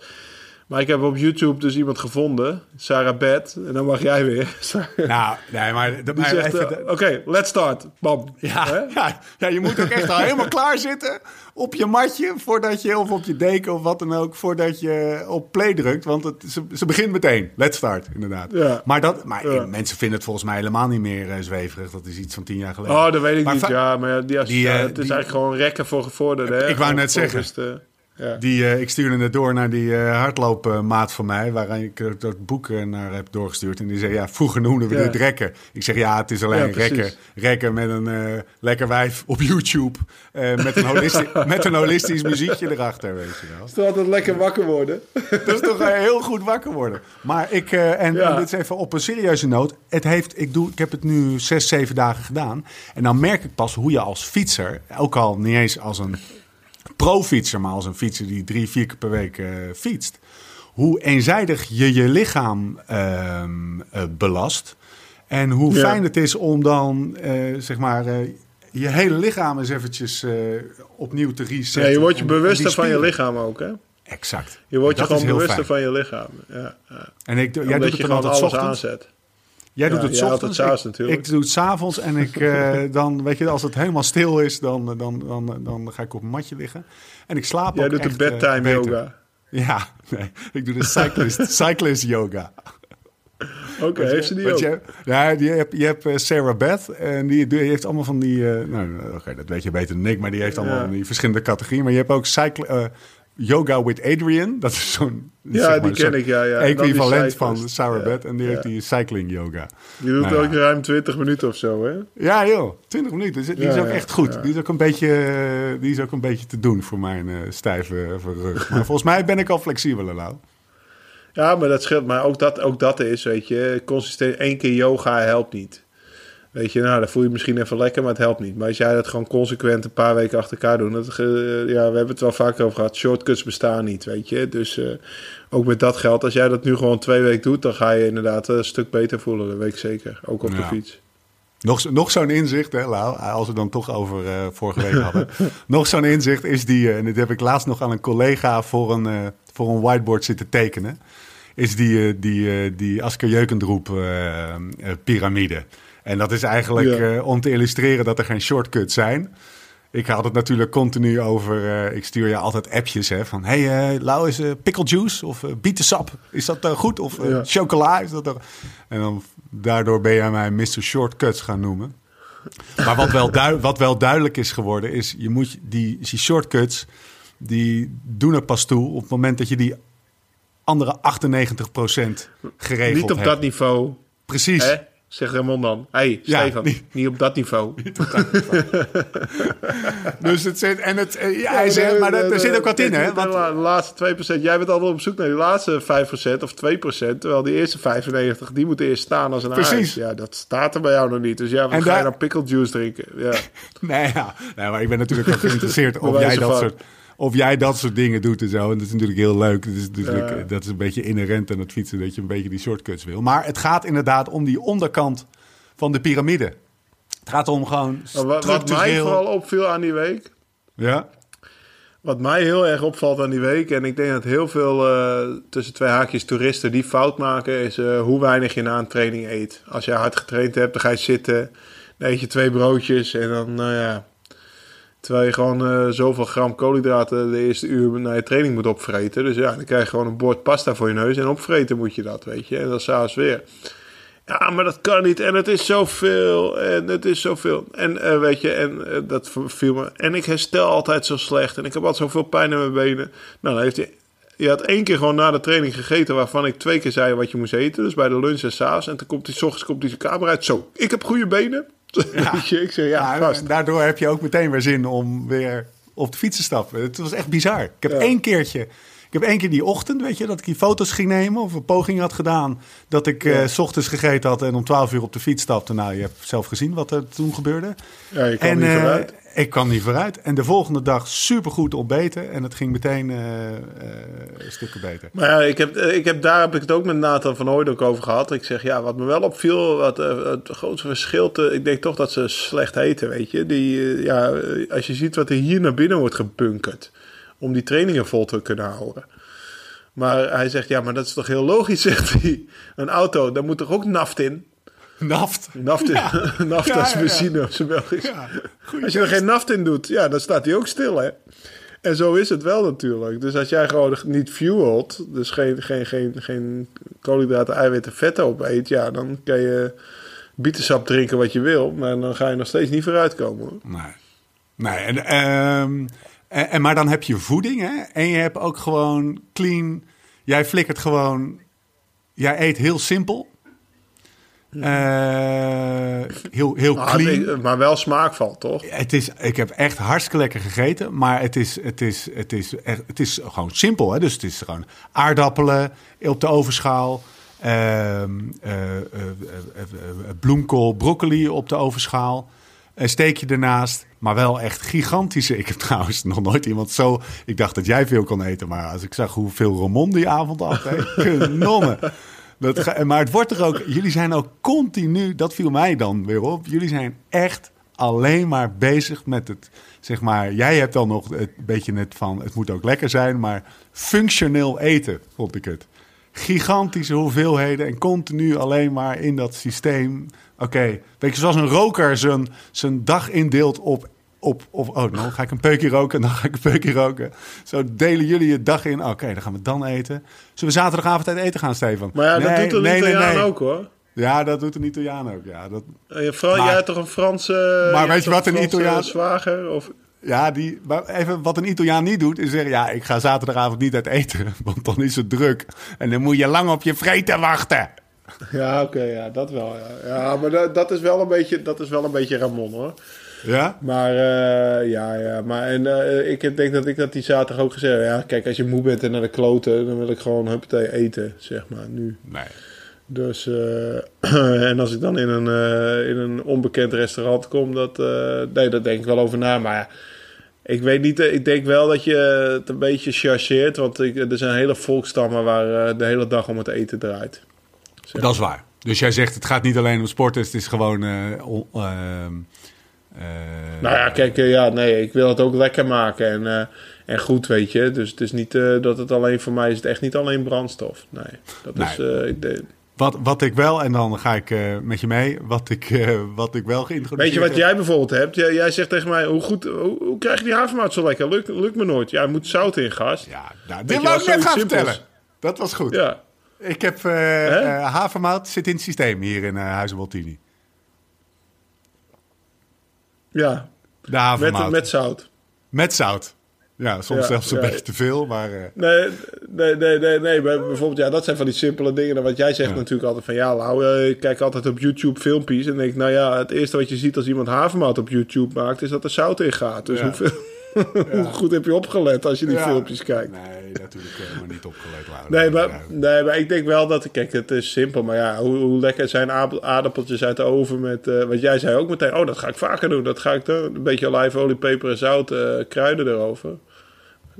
Maar ik heb op YouTube dus iemand gevonden, Sarah Beth. En dan mag jij weer. Nou, nee, maar... Die zegt, uh, oké, okay, let's start. Bam. Ja, ja, ja, je moet ook echt al helemaal klaar zitten op je matje... voordat je, of op je deken of wat dan ook... voordat je op play drukt. Want het, ze, ze begint meteen. Let's start, inderdaad. Ja. Maar, dat, maar ja. mensen vinden het volgens mij helemaal niet meer uh, zweverig. Dat is iets van tien jaar geleden. Oh, dat weet ik maar niet. Ja, maar die, die, uh, het is die, eigenlijk gewoon rekken voor gevorderden. Ik wou net zeggen... Ja. Die, uh, ik stuurde het door naar die uh, hardloopmaat van mij, waaraan ik dat boek naar heb doorgestuurd. En die zei, ja, vroeger noemden we ja. dit rekken. Ik zeg, ja, het is alleen ja, rekken. Rekken met een uh, lekker wijf op YouTube. met, een holistisch, met een holistisch muziekje erachter, weet je wel. Is toch altijd lekker wakker worden? dat is toch heel goed wakker worden. Maar ik, en, en, dit is even op een serieuze noot. Het heeft, ik, doe, ik heb het nu zes, zeven dagen gedaan. En dan merk ik pas hoe je als fietser, ook al niet eens als een pro-fietser, maar als een fietser die drie, vier keer per week uh, fietst. Hoe eenzijdig je je lichaam uh, uh, belast. En hoe ja. fijn het is om dan, zeg maar, je hele lichaam eens eventjes opnieuw te resetten. Ja, je wordt je bewuster van je lichaam ook, hè? Exact. Je wordt je gewoon bewuster van je lichaam. Ja, ja. En ik, jij doet het je dan altijd alles aanzet. Jij doet het ochtends, het ik, ik, doe het s'avonds en ik, uh, dan, weet je, als het helemaal stil is, dan, dan, dan, dan ga ik op een matje liggen. En ik slaap Jij ook doet echt, de bedtime uh, yoga. Ja, nee, ik doe de cyclist, cyclist yoga. Oké, okay, heeft ze die ook? Je, ja, je hebt, je hebt uh, Sarah Beth en die, die, heeft allemaal van die... nou, oké, okay, dat weet je beter dan ik, maar die heeft allemaal ja. van die verschillende categorieën. Maar je hebt ook cycle, Yoga with Adrian. Dat is zo'n ja, zeg maar, die ken ik, ja, ja. equivalent van Sarah Beth. En die ja. heeft die cycling yoga. Die doet nou, ook ja. ruim 20 minuten of zo, hè? Ja, joh. 20 minuten. Die is, die is ook echt goed. Die, is ook een beetje, die is ook een beetje te doen voor mijn uh, stijve rug. Maar volgens mij ben ik al flexibeler, nou. Ja, maar dat scheelt. Maar ook dat, ook dat is, weet je, consistent één keer yoga helpt niet. Weet je, nou, dan voel je misschien even lekker, maar het helpt niet. Maar als jij dat gewoon consequent een paar weken achter elkaar doet... Dat, ja, we hebben het wel vaker over gehad. Shortcuts bestaan niet, weet je. Dus uh, ook met dat geld, als jij dat nu gewoon twee weken doet... dan ga je inderdaad een stuk beter voelen, dat weet ik zeker. Ook op ja. de fiets. Nog, nog zo'n inzicht, hè, Lau, als we dan toch over uh, vorige week hadden. nog zo'n inzicht is die, uh, en dit heb ik laatst nog aan een collega voor een, uh, voor een whiteboard zitten tekenen. Is die, die, die Asker Jeukendroep piramide. En dat is eigenlijk ja. om te illustreren dat er geen shortcuts zijn. Ik had het natuurlijk continu over. Uh, ik stuur je altijd appjes hè, van: Hey, uh, Lau, is uh, pickle juice of bietensap? Is dat goed? Of ja. chocola? Is dat En dan daardoor ben jij mij Mr. Shortcuts gaan noemen. Maar wat wel, wat wel duidelijk is geworden, is: je moet die, die shortcuts. die doen er pas toe op het moment dat je die andere 98% geregeld Niet op hebt. dat niveau. Precies. Hè? Zeg Ramon dan. Hé, hey, Ja, Stefan, niet- niet, op dat niveau. Dus het zit. En het, eh, ja, hij zegt, maar er, er zit ook wat in, hè? De, Want, de laatste 2%. Jij bent altijd op zoek naar die laatste 5% of 2%. Terwijl die eerste 95, die moeten eerst staan als een Precies. ijs. Ja, dat staat er bij jou nog niet. Dus ja, wat En ga daar- je dan pickle juice drinken? Ja. nee, ja, nee, maar ik ben natuurlijk ook geïnteresseerd of Bij jij, dat van. soort, of jij dat soort dingen doet en zo. En dat is natuurlijk heel leuk. Dat is, natuurlijk, Ja. dat is een beetje inherent aan het fietsen, dat je een beetje die shortcuts wil. Maar het gaat inderdaad om die onderkant van de piramide. Het gaat om gewoon wa- wat mij vooral opviel aan die week... Ja, Wat mij heel erg opvalt aan die week, en ik denk dat heel veel eh, tussen twee haakjes toeristen die fout maken, is eh, hoe weinig je na een training eet. Als je hard getraind hebt, dan ga je zitten, dan eet je twee broodjes en dan, nou ja, terwijl je gewoon eh, zoveel gram koolhydraten de eerste uur na je training moet opvreten. Dus ja, dan krijg je gewoon een bord pasta voor je neus en opvreten moet je dat, weet je. En dat s'avonds weer. Ja, maar dat kan niet. En het is zoveel. En het is zoveel. En eh, weet je, en eh, dat viel me. En ik herstel altijd zo slecht. En ik heb altijd zoveel pijn in mijn benen. Nou, dan heeft hij. Je had één keer gewoon na de training gegeten, waarvan ik twee keer zei wat je moest eten. Dus bij de lunch en s'avonds. En toen komt hij, s ochtends komt hij zijn kamer uit. Zo, ik heb goede benen. Je, ik zeg, ja, Ja, en daardoor heb je ook meteen weer zin om weer op de fiets te stappen. Het was echt bizar. Ik heb Ja. één keertje... Ik heb één keer die ochtend, weet je, dat ik die foto's ging nemen of een poging had gedaan. Dat ik eh, s ochtends gegeten had en om 12 uur op de fiets stapte. Nou, je hebt zelf gezien wat er toen gebeurde. Ja, je kan en, niet eh, vooruit. Ik kwam niet vooruit. En de volgende dag supergoed ontbeten. En het ging meteen eh, eh, stukken beter. Maar ja, ik heb, ik heb, daar heb ik het ook met Nathan van Hooyd ook over gehad. Ik zeg, ja, wat me wel opviel, wat, het grootste verschil... Te, ik denk toch dat ze slecht eten, weet je. Die, ja, als je ziet wat er hier naar binnen wordt gebunkerd... om die trainingen vol te kunnen houden. Maar hij zegt, ja, maar dat is toch heel logisch, zegt hij. Een auto, daar moet toch ook naft in? Naft. Naft, in, naft Ja, als ja. benzine Belgisch. Ja, goeie Als je er geen naft in doet, ja, dan staat hij ook stil, hè. En zo is het wel natuurlijk. Dus als jij gewoon niet fuelt, dus geen, geen, geen, geen koolhydraten, eiwitten, vetten opeet, ja, dan kan je bietensap drinken wat je wil, maar dan ga je nog steeds niet vooruitkomen. Hoor. Nee. Nee, en, ehm, en, en- maar dan heb je voeding, hè? En je hebt ook gewoon clean. Jij flikkert gewoon. Jij eet heel simpel. Eh, heel, heel Maar, clean. maar wel smaakvol, toch? Het is, ik heb echt hartstikke lekker gegeten, maar het is, het is, het is, het is gewoon simpel. Hè? Dus het is gewoon aardappelen op de overschaal, ehm, eh, eh, bloemkool, broccoli op de overschaal, een steekje ernaast, maar wel echt gigantische. Ik heb trouwens nog nooit iemand zo. Ik dacht dat jij veel kon eten, maar als ik zag hoeveel Ramon die avond had, hè, kanonnen. Dat ga- maar het wordt er ook. Jullie zijn ook continu. Dat viel mij dan weer op. Jullie zijn echt alleen maar bezig met het. Zeg maar. Jij hebt dan nog het beetje net van. Het moet ook lekker zijn. Maar functioneel eten vond ik het. Gigantische hoeveelheden. En continu alleen maar in dat systeem. Oké. Weet je, zoals een roker zijn, zijn dag indeelt op. Op, of, oh, nou ga ik een peukje roken en dan ga ik een peukje roken. Zo delen jullie je dag in. Oké, dan gaan we dan eten. Zullen we zaterdagavond uit eten gaan, Stefan? Maar ja, dat doet de nee, Italiaan nee. ook, hoor. Ja, dat doet een Italiaan ook. Ja, dat, Eh, Maar- jij hebt toch een Franse... Maar weet je wat een Italiaan- zwager? Of... ja die, maar even wat een Italiaan niet doet, is zeggen: Ja, ik ga zaterdagavond niet uit eten, want dan is het druk. En dan moet je lang op je vreten wachten. Ja, oké, ja, dat wel. Ja, ja maar dat, dat, is wel een beetje, dat is wel een beetje Ramon hoor. Ja? Maar uh, ja, ja. Maar en, uh, ik denk dat ik dat die zaterdag ook gezegd heb. Ja, kijk, als je moe bent en naar de kloten, dan wil ik gewoon huppatee eten, zeg maar, nu. Nee. Dus, uh, en als ik dan in een, in een onbekend restaurant kom, dat, nee, daar denk ik wel over na. Maar ja, ik weet niet, ik denk wel dat je het een beetje chargeert. Want ik, er zijn hele volkstammen waar de hele dag om het eten draait. Zeg. Dat is waar. Dus jij zegt het gaat niet alleen om sporten, het is gewoon. Uh, nou ja, kijk, ja, nee, ik wil het ook lekker maken en, en goed, weet je. Dus het is niet dat het alleen voor mij is, het echt niet alleen brandstof. Nee, dat nee. is. De... wat, wat ik wel, en dan ga ik met je mee, wat ik, wat ik wel geïntroduceerd Weet je wat jij bijvoorbeeld hebt? Jij, jij zegt tegen mij, hoe, goed, hoe, hoe krijg je die havermout zo lekker? Lukt, lukt me nooit. Ja, je moet zout in, gast. Ja, nou, dit wou ik net gaan vertellen. Dat was goed. Ja. Ik heb uh, havermout zit in het systeem hier in uh, Huizen Waltini. Ja. De havermout. Met, met zout. Met zout. Ja, soms ja, zelfs een ja. beetje te veel, maar... Nee, nee, nee, nee, nee. Bijvoorbeeld, ja, dat zijn van die simpele dingen. Want jij zegt ja. natuurlijk altijd van... Ja, ik kijk altijd op YouTube filmpjes. En denk nou ja, het eerste wat je ziet als iemand havermout op YouTube maakt... is dat er zout in gaat. Dus hoeveel... Hoe goed heb je opgelet als je die filmpjes kijkt? Nee, natuurlijk helemaal niet opgelet. Laten. Nee maar, nee, maar ik denk wel dat... Kijk, het is simpel. Maar ja, hoe, hoe lekker zijn aardappeltjes uit de oven met... Uh, wat jij zei ook meteen. Oh, dat ga ik vaker doen. Dat ga ik doen. Een beetje olijfolie, peper en zout. Uh, kruiden erover.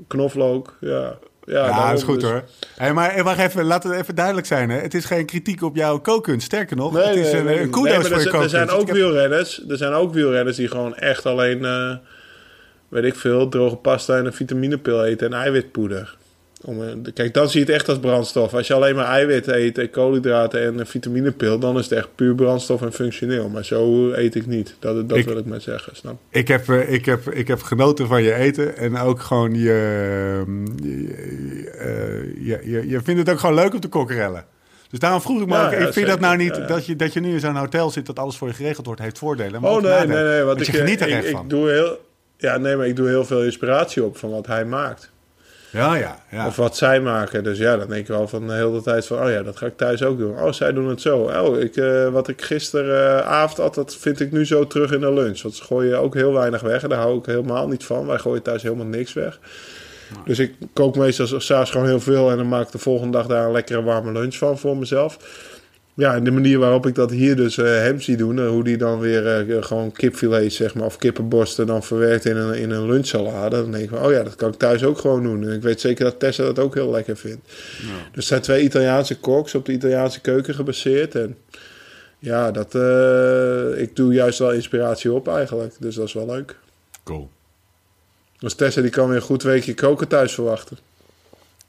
Knoflook, ja. Ja, ja dat is goed dus. hoor. Hey, maar wacht even, laat het even duidelijk zijn. Hè. Het is geen kritiek op jouw kookkunst. Sterker nog, nee, het is nee, een, nee, een kudos nee, voor je er, kookkunst. er zijn ook wielrenners. Er zijn ook wielrenners die gewoon echt alleen... Uh, weet ik veel, droge pasta en een vitaminepil eten en eiwitpoeder. Om, kijk, dan zie je het echt als brandstof. Als je alleen maar eiwit eet en koolhydraten en een vitaminepil, dan is het echt puur brandstof en functioneel. Maar zo eet ik niet. Dat, dat Ik- wil ik maar zeggen. Snap? Ik heb, eh, ik, heb, ik heb genoten van je eten en ook gewoon je, je, eh, je, je, je vindt het ook gewoon leuk om te kokkerellen. Dus daarom vroeg ik me Ja, ook, ja, ik vind dat nou niet, Ja. Dat, je, dat je nu in zo'n hotel zit dat alles voor je geregeld wordt, heeft voordelen. Maar Oh nee, nadelen. nee, nee. Want ik, je geniet er ik, echt ik van. doe heel, ja, nee, maar ik doe heel veel inspiratie op van wat hij maakt. Ja, ja, ja. Of wat zij maken. Dus ja, dan denk ik wel van de hele tijd van... oh ja, dat ga ik thuis ook doen. Oh, zij doen het zo. Oh, ik, eh, wat ik gisteravond had, dat vind ik nu zo terug in de lunch. Want ze gooien ook heel weinig weg. En daar hou ik helemaal niet van. Wij gooien thuis helemaal niks weg. Dus ik kook meestal s'avonds gewoon heel veel... en dan maak ik de volgende dag daar een lekkere warme lunch van voor mezelf. Ja, en de manier waarop ik dat hier dus eh, hem zie doen... eh, hoe die dan weer eh, gewoon kipfilet, zeg maar... of kippenborsten dan verwerkt in een, in een lunchsalade... dan denk ik van, oh ja, dat kan ik thuis ook gewoon doen. En ik weet zeker dat Tessa dat ook heel lekker vindt. Dus het zijn twee Italiaanse koks op de Italiaanse keuken gebaseerd. En ja, dat, ik doe juist wel inspiratie op eigenlijk. Dus dat is wel leuk. Cool. Dus Tessa die kan weer een goed weekje koken thuis verwachten.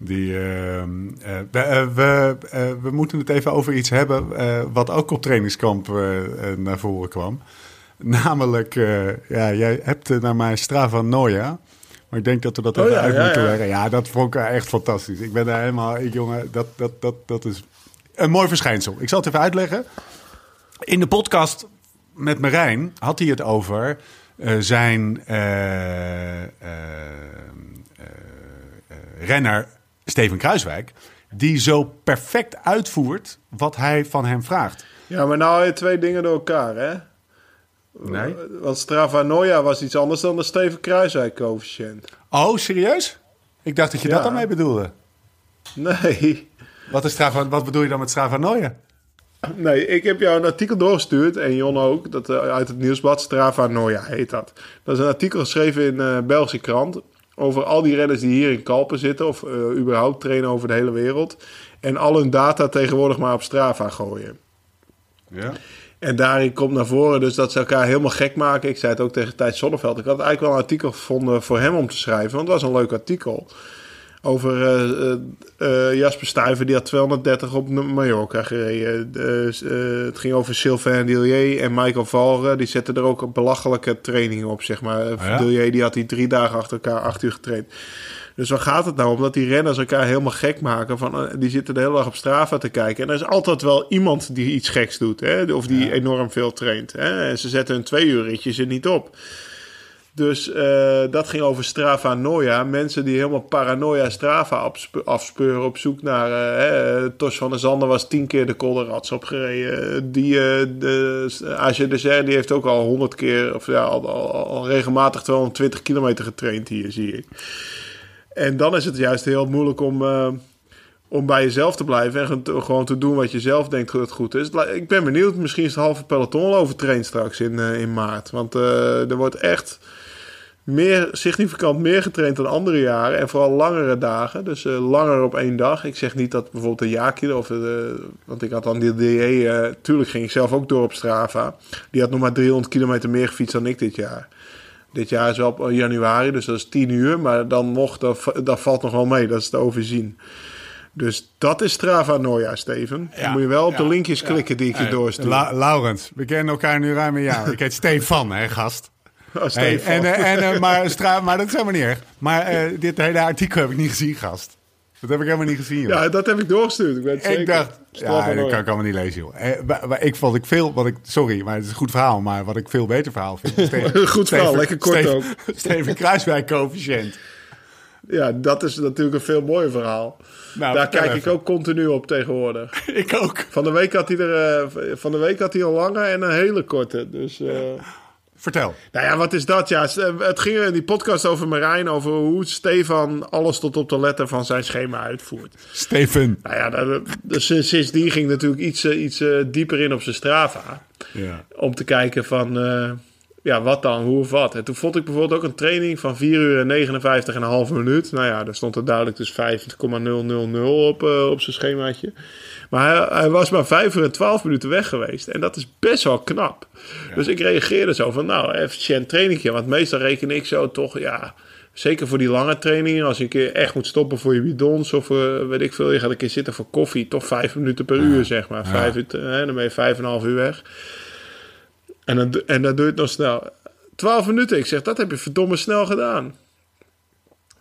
Die, ehm, eh, we, eh, we, eh, we moeten het even over iets hebben wat ook op trainingskamp naar voren kwam. Namelijk, ja, jij hebt naar mij Strava Noia. Maar ik denk dat we dat Oh even ja, uit ja, moeten ja. leggen. Ja, dat vond ik echt fantastisch. Ik ben daar helemaal, ik, jongen, dat, dat, dat, dat is een mooi verschijnsel. Ik zal het even uitleggen. In de podcast met Marijn had hij het over zijn renner Steven Kruiswijk. Die zo perfect uitvoert wat hij van hem vraagt. Ja, maar nou je twee dingen door elkaar, hè? Nee. Want Strava Noia was iets anders dan de Steven Kruiswijk coëfficiënt. Oh, serieus? Ik dacht dat je dat daarmee bedoelde. Nee. Wat, is Strava, wat bedoel je dan met Strava Noia? Nee, ik heb jou een artikel doorgestuurd, en Jon ook, dat, eh, uit het nieuwsblad Strava Noia heet dat. Dat is een artikel geschreven in eh Belgische krant over al die renners die hier in Kalpen zitten, of eh, überhaupt trainen over de hele wereld. En al hun data tegenwoordig maar op Strava gooien. Ja. En daarin komt naar voren dus dat ze elkaar helemaal gek maken. Ik zei het ook tegen Thijs Zonneveld. Ik had eigenlijk wel een artikel gevonden voor hem om te schrijven. Want het was een leuk artikel. Over eh, eh, eh, Jasper Stuyven, die had 230 op Mallorca gereden. Het ging over Sylvain Dillier en Michael Valre. Die zetten er ook een belachelijke trainingen op, zeg maar. Oh ja? Dillier die had die drie dagen achter elkaar acht uur getraind. Dus waar gaat het nou om? Dat die renners elkaar helemaal gek maken. Van, die zitten de hele dag op Strava te kijken. En er is altijd wel iemand die iets geks doet. Hè? Of die enorm veel traint. Hè? En ze zetten hun twee uur ritjes er niet op. Dus eh, dat ging over Strava Noia. Mensen die helemaal paranoia Strava afsp- afspeuren op zoek naar... hè, Tos van der Zanden was tien keer de Kolderrats opgereden. Die, de, AG die heeft ook al honderd keer... of ja, al, al, al regelmatig 220 kilometer getraind hier, zie ik. En dan is het juist heel moeilijk om... om bij jezelf te blijven en gewoon te- doen wat je zelf denkt dat goed is. Ik ben benieuwd, misschien is het halve peloton overtraind straks in, in maart. Want er wordt echt meer, significant meer getraind dan andere jaren. En vooral langere dagen, dus eh, langer op één dag. Ik zeg niet dat bijvoorbeeld de Jaakje, of de, want ik had dan die DE, eh tuurlijk ging ik zelf ook door op Strava. Die had nog maar 300 kilometer meer gefietst dan ik dit jaar. Dit jaar is wel op januari, dus dat is 10 uur. Maar dan nog, dat, dat valt nog wel mee, dat is te overzien. Dus dat is Strava Noia, Steven. Dan moet je wel op de ja, linkjes ja. klikken die ik je doorstuur. La- Laurens, we kennen elkaar nu ruim een jaar. Ik heet Stefan, hè, gast. Oh, Hey, en, eh, en, eh, maar, Stra- maar dat is helemaal niet erg. Maar eh, dit hele artikel heb ik niet gezien, gast. Dat heb ik helemaal niet gezien, joh. ja, dat heb ik doorgestuurd. Ik, het ik zeker. dacht, ja, dat kan ik allemaal niet lezen, joh. Eh, ik vond ik veel, wat ik, sorry, maar het is een goed verhaal, maar wat ik veel beter verhaal vind. Steven- Goed verhaal, lekker kort Steven- ook. Steven Kruiswijk coëfficiënt. Ja, dat is natuurlijk een veel mooier verhaal. Nou, Daar kijk ik ook continu op tegenwoordig. Ik ook. Van de week had hij er van de week had hij een lange en een hele korte. Dus Vertel. nou ja, wat is dat? Ja, het ging in die podcast over Marijn, over hoe Stefan alles tot op de letter van zijn schema uitvoert. Steven. Nou ja, dat- dus sinds- sindsdien ging natuurlijk iets, eh, iets eh, dieper in op zijn Strava. Ja. Om te kijken van, eh, ja, wat dan, hoe of wat. En toen vond ik bijvoorbeeld ook een training van 4 uur en 59 en een halve minuut. Nou ja, daar stond er duidelijk dus 5,000 op, op zijn schemaatje. Maar hij, hij was maar 5 uur en 12 minuten weg geweest. En dat is best wel knap. Dus ik reageerde zo van, nou, efficiënt trainingje. Want meestal reken ik zo toch, ja... Zeker voor die lange trainingen, als je een keer echt moet stoppen voor je bidons of eh, weet ik veel, je gaat een keer zitten voor koffie, toch vijf minuten per uur zeg maar. Vijf uur, hè, dan ben je vijf en een half uur weg. En dan, en dan doe je het nog snel. 12 minuten. Ik zeg, dat heb je verdomme snel gedaan.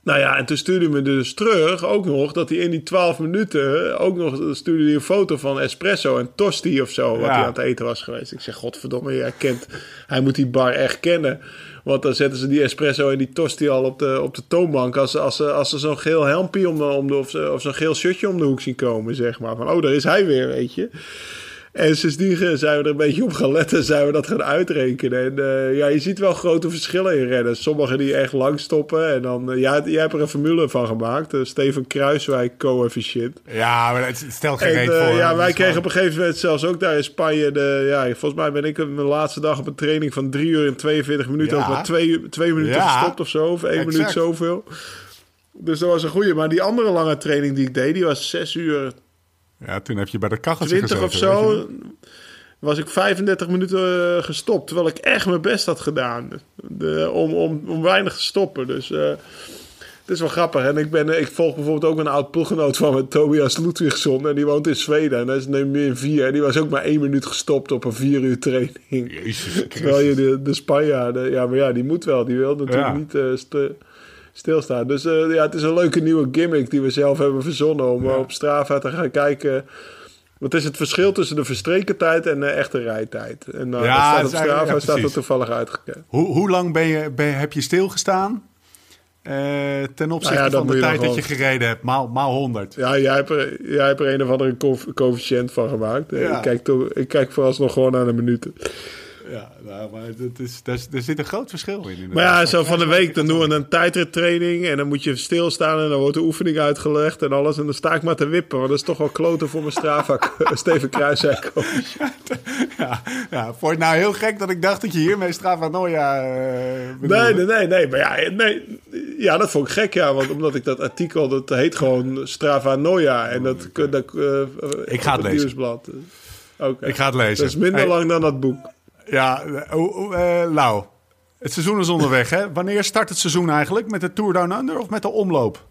Nou ja, en toen stuurde hij me dus terug ook nog dat hij in die 12 minuten ook nog stuurde hij een foto van espresso en tosti of zo, wat Ja. hij aan het eten was geweest. Ik zeg, godverdomme, jij kent, hij moet die bar echt kennen. Want dan zetten ze die espresso en die tosti al op de, op de toonbank als, als, ze- als ze zo'n geel helmpje om de, om de, of, of zo'n geel shirtje om de hoek zien komen, zeg maar. Van, oh, daar is hij weer, weet je. En sindsdien zijn we er een beetje op gaan letten, zijn we dat gaan uitrekenen. En eh, ja, je ziet wel grote verschillen in rennen. Sommigen die echt lang stoppen. En dan, eh, ja, jij hebt er een formule van gemaakt. Uh, Steven Kruiswijk coëfficiënt. Ja, maar het stelt geen En eh, voor. ja, wij kregen op een gegeven moment zelfs ook daar in Spanje... De, ja, volgens mij ben ik mijn laatste dag op een training van 3 uur en 42 minuten... Ja. of maar twee, twee minuten Ja. gestopt of zo. Of één Exact. minuut zoveel. Dus dat was een goeie. Maar die andere lange training die ik deed... die was 6 uur Ja, toen heb je bij de kacheltje 20 of gezeten, zo. Was ik 35 minuten eh, gestopt. Terwijl ik echt mijn best had gedaan. De, om, om, om weinig te stoppen. Dus eh, het is wel grappig. En ik, ben, eh, ik volg bijvoorbeeld ook een oud ploeggenoot van me, Tobias Ludwigsson. En die woont in Zweden. En dat is nu meer vier. En die was ook maar één minuut gestopt op een vier uur training. Jezus Terwijl je de, de Spanjaarden... Ja, maar ja, die moet wel. Die wil natuurlijk Ja. niet st- stilstaan. Dus eh, ja, het is een leuke nieuwe gimmick die we zelf hebben verzonnen. Om Ja. eh, op Strava te gaan kijken... Wat is het verschil tussen de verstreken tijd en de echte rijtijd? En uh, Ja, staat op Strava ja, staat er toevallig uitgekend. Hoe, hoe lang ben je, ben, heb je stilgestaan? eh, ten opzichte Nou ja, dat van de tijd dat je gereden hebt, maal, maal 100. Ja, jij hebt er, jij hebt er een of andere co- coëfficiënt van gemaakt. Eh, Ja. Ik, kijk toch, ik kijk vooralsnog gewoon naar de minuten. Ja, nou, maar het is, er, is- er zit een groot verschil in. inderdaad. Maar ja, zo van de week, dan doen we een tijdrittraining en dan moet je stilstaan en dan wordt de oefening uitgelegd en alles. En dan sta ik maar te wippen, want dat is toch wel kloten voor mijn Strava. Steven Kruiswijk. Ja, ja, vond je het nou heel gek dat ik dacht dat je hiermee Strava Noia eh? Nee, nee, nee, nee. Maar ja, nee, ja, dat vond ik gek, ja. Want omdat ik dat artikel, dat heet gewoon Strava Noia. En dat, dat eh, Ik ga het lezen. nieuwsblad. Ik ga het lezen. Dat is minder Hey, lang dan dat boek. Ja, eh, eh, Lau, het seizoen is onderweg, hè? Wanneer start het seizoen eigenlijk? Met de Tour Down Under of met de omloop?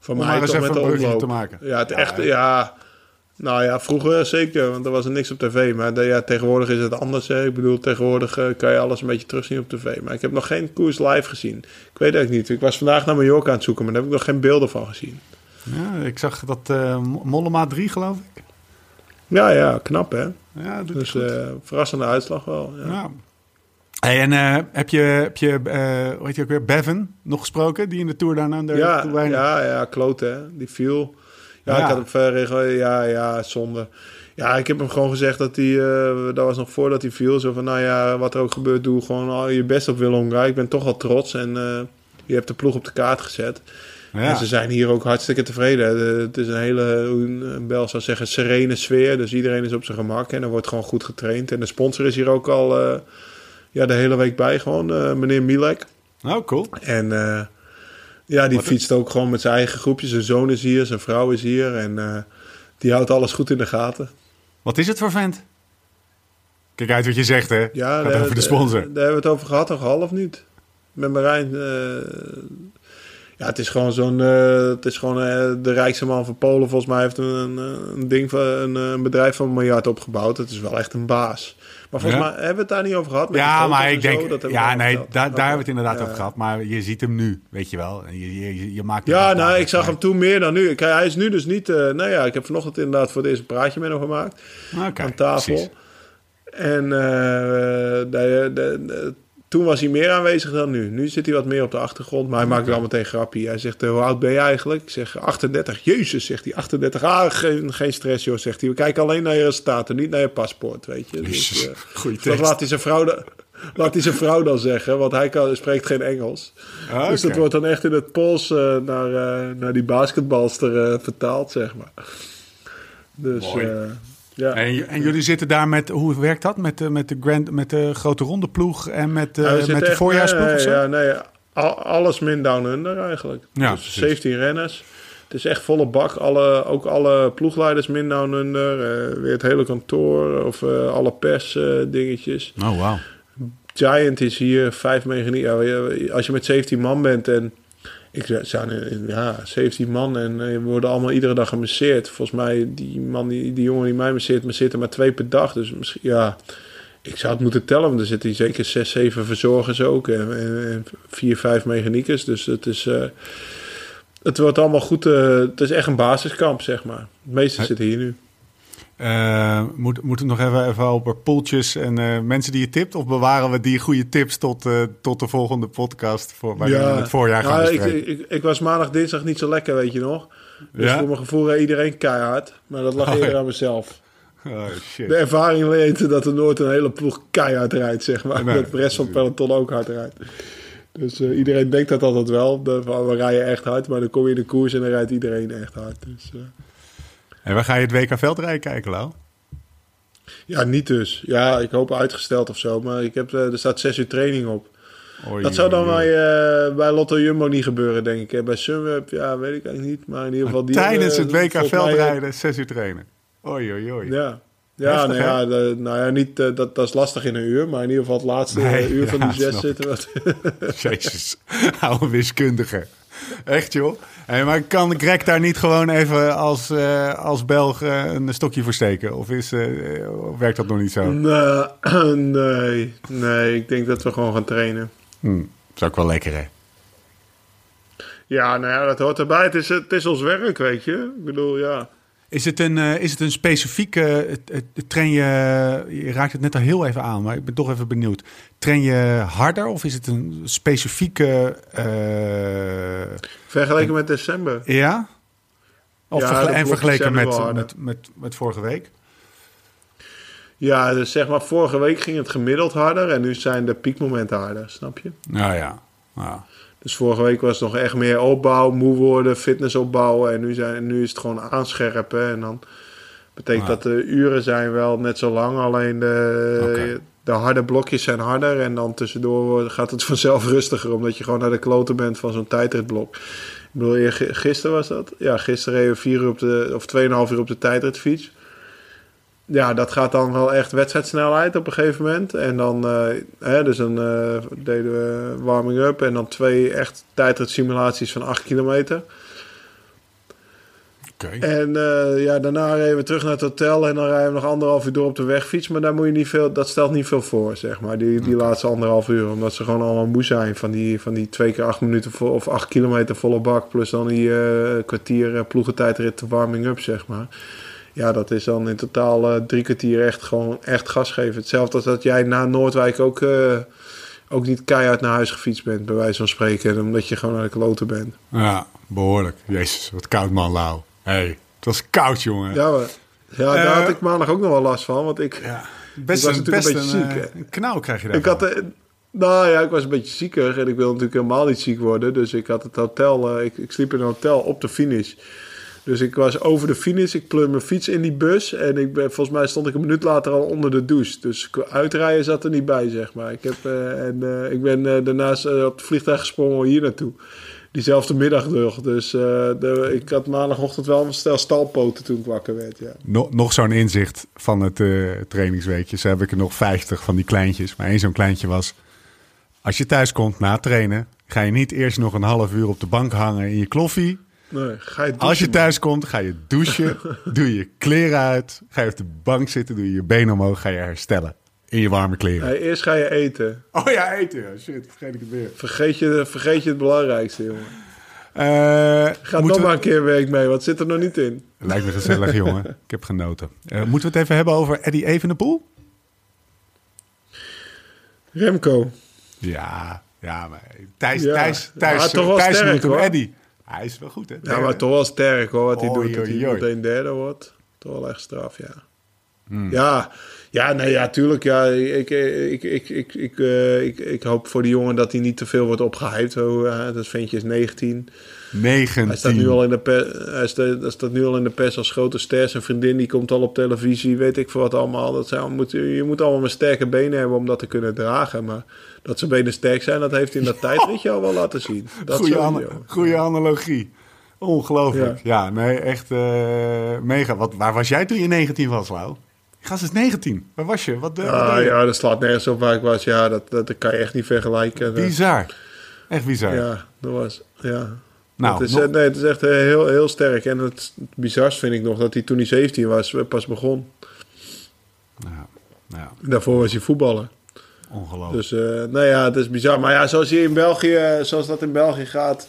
Voor mij toch even met de omloop. te maken. Ja, het Ja, echte, hè? ja. Nou ja, vroeger zeker, want er was er niks op tv. Maar de- ja, tegenwoordig is het anders. Hè. Ik bedoel, tegenwoordig eh, kan je alles een beetje terugzien op tv. Maar ik heb nog geen koers live gezien. Ik weet het niet. Ik was vandaag naar Mallorca aan het zoeken, maar daar heb ik nog geen beelden van gezien. Ja, ik zag dat eh, Mollema 3, geloof ik. Ja, ja, knap hè. Ja, doet Dus eh, verrassende uitslag wel. Ja. Ja. Hey, en uh, heb je, heb je uh, hoe heet je ook weer, Bevan nog gesproken? Die in de Tour daarna... Daar ja, ja, ja, klote hè. Die viel. Ja, ja, ik had hem verder... Ja, ja, zonde. Ja, ik heb hem gewoon gezegd dat hij... Dat was nog voordat hij viel. Zo van, nou ja, wat er ook gebeurt, doe gewoon al je best op Willonga. Ik ben toch wel trots en je hebt de ploeg op de kaart gezet. Ja. En ze zijn hier ook hartstikke tevreden. het is een hele, een Bel zou zeggen, serene sfeer. Dus iedereen is op zijn gemak en er wordt gewoon goed getraind. En de sponsor is hier ook al ja, de hele week bij gewoon, uh, meneer Milek. Oh, cool. En uh, ja, die fietst ook gewoon met zijn eigen groepje. Zijn zoon is hier, zijn vrouw is hier en die houdt alles goed in de gaten. Wat is het voor vent? Kijk uit wat je zegt, hè? Ja, Gaat over de sponsor. Daar hebben we het over gehad, toch half niet? Met Marijn. Ja, het is gewoon zo'n. het is gewoon de rijkste man van Polen. Volgens mij heeft een, een, ding van een, een bedrijf van een miljard opgebouwd. Het is wel echt een baas. Maar volgens mij hebben we het daar niet over gehad. ja, maar ik denk. Zo, ja, nee, daar, daar hebben we het inderdaad over gehad. Maar je ziet hem nu, weet je wel. Je, je, je maakt ja, nou, ik zag hem toen meer dan nu. Kijk, hij is nu dus niet. Uh, nou ja, ik heb vanochtend inderdaad voor deze praatje met hem gemaakt. Okay, aan tafel. Precies. En uh, de, de, toen was hij meer aanwezig dan nu. Nu zit hij wat meer op de achtergrond, maar hij maakt wel meteen grapje. Hij zegt, hoe oud ben je eigenlijk? Ik zeg, 38. Jezus, zegt hij, 38. Ah, geen, geen stress joh, zegt hij. We kijken alleen naar je resultaten, niet naar je paspoort, weet je. Dus, uh, dat laat hij zijn vrouw... De, laat hij zijn vrouw dan zeggen, want hij kan, spreekt geen Engels. Ah, dus dat wordt dan echt in het Pools uh, naar, uh, naar die basketbalster vertaald, zeg maar. Dus ja. En, en, jullie zitten daar met, hoe werkt dat? Met, de, met, de, grand, met de grote ronde ploeg en met, uh, met de voorjaarsploeg nee, of zo? Ja, nee, alles min down under eigenlijk. Ja, dus 17 renners. Het is echt volle bak. Alle, ook alle ploegleiders min down under. Uh, weer het hele kantoor of uh, alle pers dingetjes. Oh, wow. Giant is hier, vijf mechanieken. Als je met 17 man bent en ik zijn ja, 17 man en we worden allemaal iedere dag gemasseerd. Volgens mij, die man, die, die jongen die mij masseert, masseert er maar twee per dag. Dus misschien, ja, ik zou het moeten tellen, want er zitten zeker 6, 7 verzorgers ook en, en 4, 5 mechaniekers. Dus het is, uh, het wordt allemaal goed. Uh, het is echt een basiskamp, zeg maar. De meeste zitten hier nu. Uh, moet, moeten we nog even, even over poeltjes en uh, mensen die je tipt? Of bewaren we die goede tips tot, uh, tot de volgende podcast voor, waar ja. we het voorjaar gaan ja, ik, ik, ik, was maandag, dinsdag niet zo lekker, weet je nog. Dus ja? voor mijn gevoel iedereen keihard. Maar dat lag oh, eerder aan mezelf. Oh, shit. De ervaring leert dat er nooit een hele ploeg keihard rijdt, zeg maar. Nee, dat de rest van het peloton ook hard rijdt. Dus iedereen denkt dat altijd wel. we rijden echt hard, maar dan kom je in de koers en dan rijdt iedereen echt hard. Dus, en waar ga je het WK veldrijden kijken, Lau? Ja, niet dus. Ja, ik hoop uitgesteld of zo. Maar ik heb, eh, er staat zes uur training op. Oei, dat zou dan bij, uh, bij Lotto Jumbo niet gebeuren, denk ik. Bij Sunweb, ja, weet ik eigenlijk niet. Maar in ieder geval... Die, tijdens het WK veldrijden zes uur trainen. Oei, oei, oei. Ja. Ja, nou ja, de, nou ja, niet, uh, dat, dat is lastig in een uur, maar in ieder geval het laatste nee, uur van die zes zitten. Jezus, oude wiskundige. Echt joh. Hey, maar kan Greg daar niet gewoon even als, uh, als Belg uh, een stokje voor steken? Of, is, uh, werkt dat nog niet zo? Nee, nee, nee, ik denk dat we gewoon gaan trainen. Hm, dat is ook wel lekker hè? Ja, nou ja, dat hoort erbij. Het is, het is ons werk, weet je. Ik bedoel, ja. Is het een, uh, is het een specifieke uh, train je, je raakt het net al heel even aan, maar ik ben toch even benieuwd. Train je harder of is het een specifieke... Uh, vergeleken met december? Ja? Of ja, vergel en vergeleken met, met, met, met vorige week? Ja, dus zeg maar vorige week ging het gemiddeld harder en nu zijn de piekmomenten harder, snap je? Nou ja, nou. Dus vorige week was het nog echt meer opbouw, moe worden, fitness opbouwen. En nu, zijn, nu is het gewoon aanscherpen. En dan betekent dat de uren zijn wel net zo lang. Alleen de, de harde blokjes zijn harder. En dan tussendoor gaat het vanzelf rustiger. Omdat je gewoon naar de kloten bent van zo'n tijdritblok. Ik bedoel, gisteren was dat? Ja, gisteren we vier uur op de, of 2,5 uur op de tijdritfiets ja, dat gaat dan wel echt wedstrijdsnelheid op een gegeven moment. En dan, uh, hè, dus dan uh, deden we warming-up en dan twee echt tijdritsimulaties van 8 kilometer. Okay. En uh, ja, daarna reden we terug naar het hotel en dan rijden we nog anderhalf uur door op de wegfiets. Maar daar moet je niet veel, dat stelt niet veel voor, zeg maar, die, die laatste anderhalf uur. Omdat ze gewoon allemaal moe zijn van die, van die twee keer acht minuten vol, of acht kilometer volle bak. Plus dan die kwartier ploegentijdrit warming-up, zeg maar. Ja, dat is dan in totaal eh, drie kwartier echt gewoon echt gas geven. Hetzelfde als dat jij na Noordwijk ook, eh, ook niet keihard naar huis gefietst bent, bij wijze van spreken. Omdat je gewoon aan de kloten bent. Ja, behoorlijk. Jezus, wat koud man, Lau. hey, het was koud, jongen. Ja, maar, ja Eh, daar had ik maandag ook nog wel last van. Want ik, Ja, best Ik was best een beetje eh, ziek, een knauw krijg je daar. ik had... eh, nou ja, ik was een beetje zieker en ik wilde natuurlijk helemaal niet ziek worden. Dus ik had het hotel, eh, ik, ik sliep in een hotel op de finish. Dus ik was over de finish, ik plum mijn fiets in die bus. En ik ben, volgens mij stond ik een minuut later al onder de douche. Dus uitrijden zat er niet bij, zeg maar. Ik, heb, eh, en, eh, ik ben eh, daarnaast op het vliegtuig gesprongen hier naartoe. Diezelfde middag nog. Dus de, ik had maandagochtend wel een stel stalpoten toen ik wakker werd, ja. Nog, nog zo'n inzicht van het trainingsweekje. Zo heb ik er nog 50 van die kleintjes. Maar één zo'n kleintje was... Als je thuis komt na trainen... ga je niet eerst nog een half uur op de bank hangen in je kloffie. Nee, ga je Als je thuis komt, ga je douchen. doe je kleren uit. Ga je op de bank zitten. Doe je je benen omhoog. Ga je herstellen. In je warme kleren. Nee, eerst ga je eten. Oh ja, eten. ja. Shit, vergeet ik het weer. Vergeet je, vergeet je het belangrijkste, jongen. Eh, Ga nog we- maar een keer een week mee. Wat zit er nog niet in? Lijkt me gezellig, jongen. Ik heb genoten. Eh, moeten we het even hebben over Eddie Evenepoel? Remco. Ja, ja, maar Thijs, Ja. Thijs, Thijs, Ja, toch wel Thijs sterk, noemt hem hoor. Eddie. Hij is wel goed, hè? Ja, maar toch wel sterk hoor. Wat hij doet. Dat oei, hij meteen derde wordt. Toch wel echt straf, ja. Hmm. Ja, ja, nee, ja, tuurlijk. Ja, ik, ik, ik, ik, ik, eh, ik, ik hoop voor die jongen dat hij niet te veel wordt opgehyped. Oh, eh, dat ventje is 19. 19. Hij staat nu al in de pers, hij staat, hij staat nu al in de pers als grote ster. Zijn vriendin die komt al op televisie, weet ik veel wat allemaal. Dat zijn, moet, je moet allemaal maar sterke benen hebben om dat te kunnen dragen. Maar dat zijn benen sterk zijn, dat heeft hij in dat tijdritje al wel laten zien. Dat Goeie, goeie analogie. Ongelooflijk. Ja, nee, echt eh, mega. Wat, waar was jij toen je 19 was, Lau? Gast is 19. Waar was je? Wat, eh, Ah, je? ja, dat slaat nergens op waar ik was. Ja, dat, dat, dat kan je echt niet vergelijken. Bizar. Echt bizar. Ja, dat was... Ja. Nou, het, is, nog- eh, nee, het is echt eh, heel, heel sterk. En het, bizarst vind ik nog dat hij toen hij 17 was, eh, pas begon. Ja, ja, Daarvoor was hij voetballer. ongelooflijk. Dus nou ja, het is bizar. Maar ja, zoals, hier in België, zoals dat in België gaat,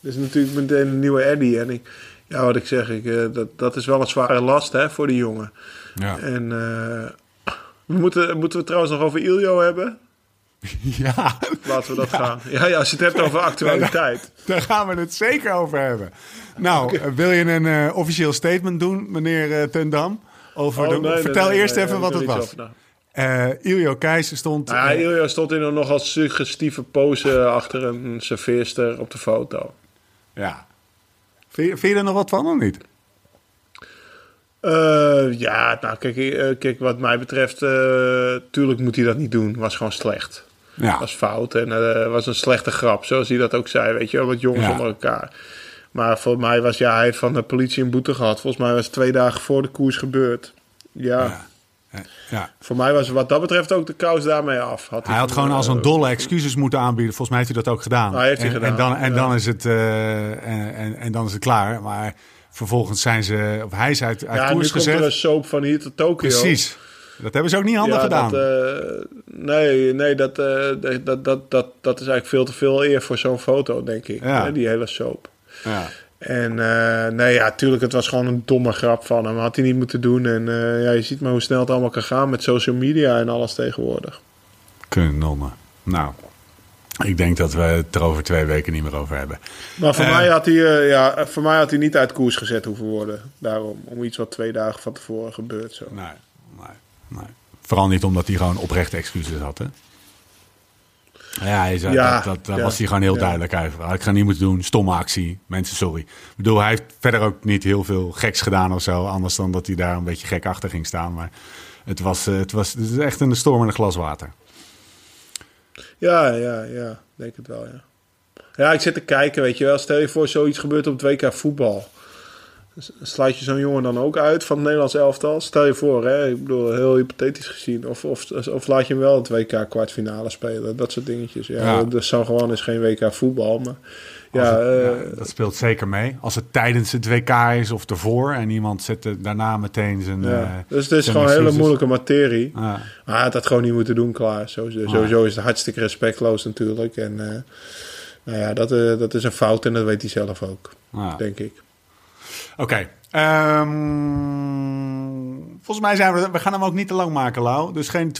is natuurlijk meteen een nieuwe Eddy. En ik, ja, wat ik zeg, ik, dat, dat is wel een zware last hè, voor die jongen. ja. En we moeten, moeten we het trouwens nog over Iljo hebben? ja, Laten we dat gaan. Ja, ja, als je het hebt over actualiteit. daar gaan we het zeker over hebben. Nou, eh, wil je een eh, officieel statement doen, meneer eh Tendam? Over Oh, de, nee, vertel nee, eerst nee, even wat het was. Eh Iljo Keijs stond... Nou ja, Iljo stond in een nogal suggestieve pose achter een serveerster op de foto. ja. Vind je, vind je er nog wat van of niet? Ja, nou kijk, kijk, wat mij betreft, eh, tuurlijk moet hij dat niet doen. Was gewoon slecht. Ja. was fout en eh was een slechte grap, zoals hij dat ook zei, weet je wel, wat jongens Ja. onder elkaar. Maar voor mij was, ja, hij heeft van de politie een boete gehad. Volgens mij was het twee dagen voor de koers gebeurd. Ja, Ja. Eh, ja. voor mij was wat dat betreft ook de kous daarmee af. Hij had gewoon als een dolle excuses moeten aanbieden. Volgens mij heeft hij dat ook gedaan. Nou, heeft hij en, gedaan, En dan, en ja. dan is het eh, en, en, en dan is het klaar. Maar vervolgens zijn ze, of hij is uit, uit Ja, nu koers komt gezet. er een soap van hier tot Tokio. Precies. Dat hebben ze ook niet handig Ja, gedaan. Dat, eh, nee, nee dat, eh, dat, dat, dat, dat is eigenlijk veel te veel eer voor zo'n foto, denk ik. Ja. Die hele soap. ja. En eh, nee, ja, tuurlijk, het was gewoon een domme grap van hem. Had hij niet moeten doen. En eh, ja, je ziet maar hoe snel het allemaal kan gaan met social media en alles tegenwoordig. Kanonnen. Nou, ik denk dat we het er over twee weken niet meer over hebben. Maar voor, Eh. mij had hij, eh, ja, voor mij had hij niet uit koers gezet hoeven worden. Daarom, om iets wat twee dagen van tevoren gebeurt. Zo. Nee, nee. Vooral niet omdat hij gewoon oprechte excuses had, hè? Ja, hij zei, Ja, dat, dat, ja, was hij gewoon heel ja. duidelijk over. Ik ga niet moeten doen, stomme actie. Mensen, sorry. Ik bedoel, hij heeft verder ook niet heel veel geks gedaan of zo. Anders dan dat hij daar een beetje gek achter ging staan. Maar het was, eh, het was het is echt een storm in een glas water. Ja, ja, ja, denk het wel, ja. Ja, ik zit te kijken, weet je wel. Stel je voor, zoiets gebeurt op het WK voetbal. S- Sluit je zo'n jongen dan ook uit van het Nederlands elftal? Stel je voor, hè? Ik bedoel, heel hypothetisch gezien. Of, of, of laat je hem wel het WK kwartfinale spelen? Dat soort dingetjes. Ja, Ja. Dat zou gewoon is geen WK voetbal, maar... Ja, het- eh, ja, dat speelt zeker mee. Als het tijdens het WK is of ervoor en iemand zet er daarna meteen zijn. ja. eh, dus het is gewoon een hele moeilijke materie. Ja. Maar hij had dat gewoon niet moeten doen, klaar. Sowieso, sowieso is het hartstikke respectloos natuurlijk. En eh, nou ja, dat, dat is een fout en dat weet hij zelf ook, Ja. denk ik. Okay. Um, volgens mij zijn we... We gaan hem ook niet te lang maken, Lau. Dus geen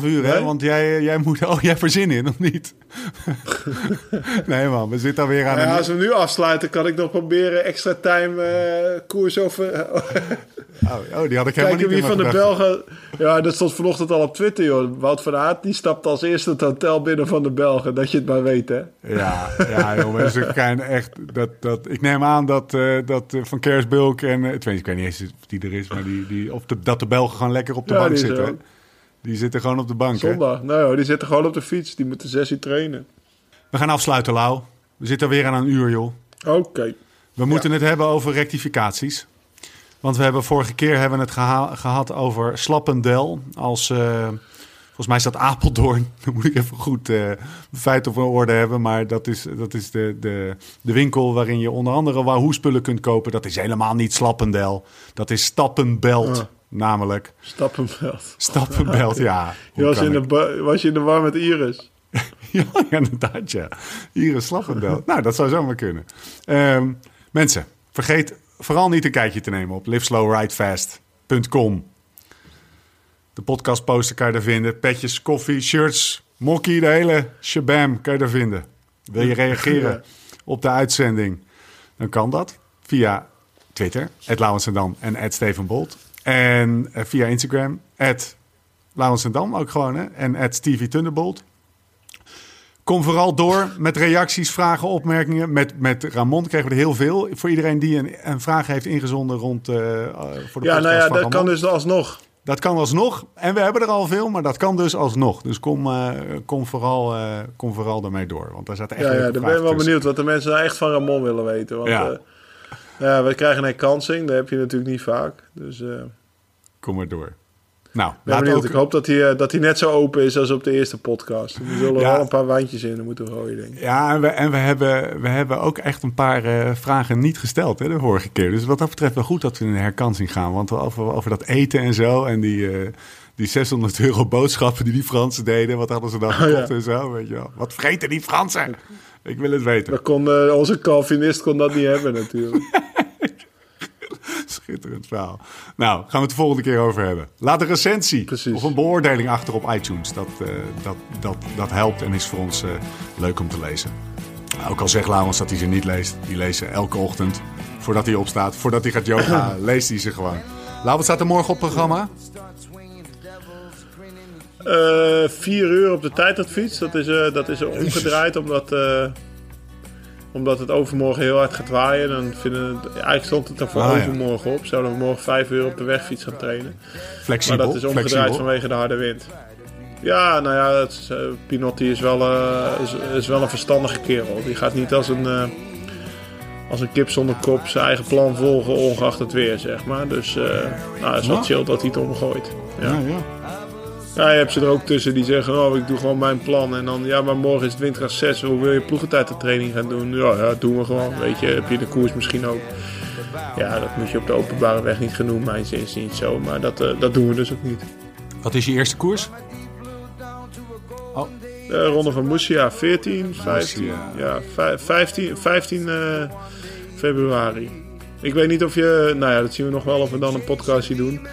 2,5 uur, hè? Want jij, jij moet... Oh, jij hebt er zin in, of niet? nee, man. We zitten alweer aan... Ja, een- als we nu afsluiten, kan ik nog proberen extra time eh, koers over. Oh, oh, die had ik helemaal Kijken niet wie van de. Belgen. Ja, dat stond vanochtend al op Twitter, joh. Wout van Aert die stapt als eerste het hotel binnen van de Belgen. Dat je het maar weet, hè? Ja, ja jongen. Ze kijken echt... Dat, dat, ik neem aan dat, eh, dat eh, Van Kersbulk en... ik, weet, ik niet eens of die er is, maar die, die, of de, dat de Belgen gewoon lekker op de Ja, bank zitten. ook. Die zitten gewoon op de bank, hè? Zondag. Nou, joh, die zitten gewoon op de fiets. Die moeten zes uur trainen. We gaan afsluiten, Lau. We zitten alweer aan een uur, joh. Oké. We moeten het hebben over rectificaties. Want we hebben vorige keer hebben we het geha- gehad over Slappendel. Als, eh, volgens mij is dat Apeldoorn. Dan moet ik even goed eh feit op orde hebben. Maar dat is, dat is de, de, de winkel waarin je onder andere Wahoo-spullen kunt kopen. Dat is helemaal niet Slappendel. Dat is Stappenbelt, Ah. Namelijk. Stappenveld. Stappenbelt, ja. Je was, in de ik? was je in de war met Iris? Ja, inderdaad, ja. Hier is Slappendel. nou, dat zou zomaar kunnen. Ehm, mensen, vergeet vooral niet een kijkje te nemen op liveslowridefast.com. De podcastposter kan je daar vinden. Petjes, koffie, shirts, mokkie, de hele shabam kan je daar vinden. Wil je reageren op de uitzending? Dan kan dat via Twitter, @lauwensendam en @stevenbolt. En eh, via Instagram, @lauwensendam ook gewoon, hè? En @stevie Thunderbolt. Kom vooral door met reacties, vragen, opmerkingen. Met, met Ramon kregen we er heel veel. Voor iedereen die een, een vraag heeft ingezonden rond eh, eh, voor de Ja, podcast nou ja, dat Ramon. kan dus alsnog. Dat kan alsnog. En we hebben er al veel, maar dat kan dus alsnog. Dus kom, kom, vooral, eh, kom vooral daarmee door. Want daar zaten echt Ja, ja, dan ben ik wel tussen. benieuwd wat de mensen echt van Ramon willen weten. Want Ja. Ja. we krijgen een kansing. Dat heb je natuurlijk niet vaak. Dus eh Kom maar door. Nou, laat ook, Ik hoop dat hij, eh, dat hij net zo open is als op de eerste podcast. We zullen Ja. wel een paar wijntjes in moeten gooien, denk ik. Ja, en we, en we, hebben, we hebben ook echt een paar eh, vragen niet gesteld hè, de vorige keer. Dus wat dat betreft wel goed dat we in een herkansing gaan. Want over, over dat eten en zo en die, die 600 euro boodschappen die die Fransen deden. Wat hadden ze dan gekocht ja. en zo, weet je wel. Wat vreten die Fransen? Ik wil het weten. Dat kon, onze Calvinist kon dat niet hebben natuurlijk. Schitterend verhaal. Nou, gaan we het de volgende keer over hebben. Laat een recensie Precies. of een beoordeling achter op iTunes. Dat, eh, dat, dat, dat helpt en is voor ons eh, leuk om te lezen. Ook al zegt Laurens dat hij ze niet leest. Die leest ze elke ochtend voordat hij opstaat. Voordat hij gaat yoga, leest hij ze gewoon. Lau, wat staat er morgen op programma? Eh vier uur op de tijdadvies. Dat is, eh, dat is omgedraaid omdat, eh, omdat het overmorgen heel hard gaat waaien. Dan vinden het, eigenlijk stond het er voor Ah, ja. overmorgen op. Zouden we morgen vijf uur op de wegfiets gaan trainen. Flexibel. Maar dat is omgedraaid flexibel. vanwege de harde wind. Ja, nou ja, het eh, Pinotti is wel, is, is wel een verstandige kerel. Die gaat niet als een, als een kip zonder kop zijn eigen plan volgen, ongeacht het weer, zeg maar. Dus nou, het is wel chill dat hij het omgooit. Ja. Ja, ja. Ja, je hebt ze er ook tussen die zeggen, oh, ik doe gewoon mijn plan. En dan, ja, maar morgen is het windkracht 6, hoe wil je ploegentijd de training gaan doen? Ja, ja, doen we gewoon, weet je. Heb je de koers misschien ook. Ja, dat moet je op de openbare weg niet gaan doen, mijn zin niet zo. Maar dat, eh, dat doen we dus ook niet. Wat is je eerste koers? Oh, De Ronde van Moesia, 14, 15, Moesia. ja, vij- 15, 15 eh, februari. Ik weet niet of je, nou ja, dat zien we nog wel of we dan een podcastje doen.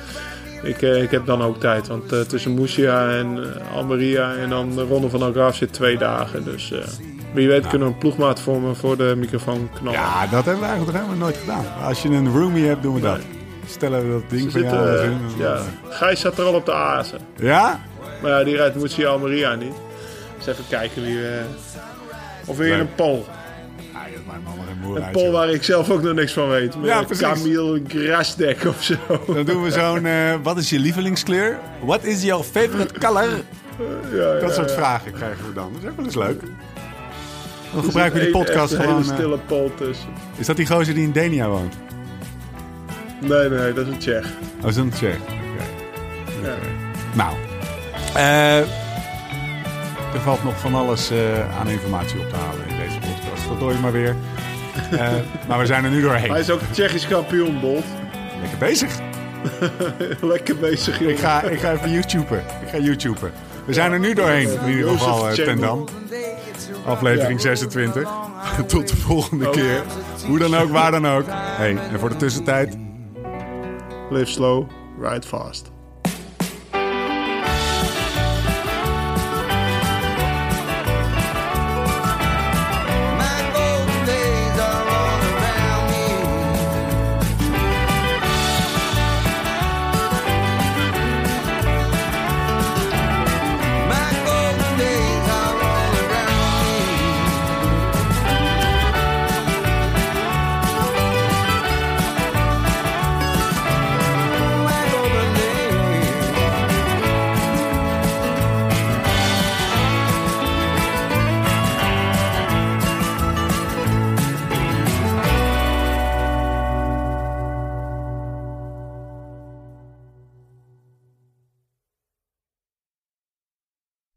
Ik, eh, ik heb dan ook tijd, want eh, tussen Moesia en eh, Almeria en dan de Ronde van Algarve zit twee dagen. Dus wie weet kunnen we een ploegmaat vormen voor de microfoon knallen. ja, dat hebben we eigenlijk nog helemaal nooit gedaan. Als je een roomie hebt, doen we dat. Stellen we dat ding Ze van zitten, in. ja. Gijs zat er al op de azen. Ja? Maar ja, die rijdt Moesia Almeria niet. Dus even kijken wie we... Of weer een Pol. Een uit, pol waar ik zelf ook nog niks van weet. Met Ja, een. Camille Grasdek of zo. Dan doen we zo'n, eh, wat is je lievelingskleur? What is your favorite color? Ja, Dat soort vragen krijgen we dan. Dat is ook wel eens leuk. Dan gebruiken we die podcast echt gewoon... Een hele eh, stille pol tussen. is dat die gozer die in Denia woont? Nee, nee, dat is een Tsjech. Oh, is dat een Tsjech? Oké. Ja. Nou, eh, er valt nog van alles eh, aan informatie op te halen in deze. Dat doe je maar weer. Eh, maar we zijn er nu doorheen. Hij is ook Tsjechisch kampioen, Bolt. Lekker bezig. Lekker bezig, joh. Ik ga, ik ga even YouTuber. Ik ga YouTuber. We zijn er nu doorheen, in ieder geval, eh, ten Dam. Aflevering 26. Tot de volgende keer. Hoe dan ook, waar dan ook. Hey, en voor de tussentijd, Live slow, ride fast.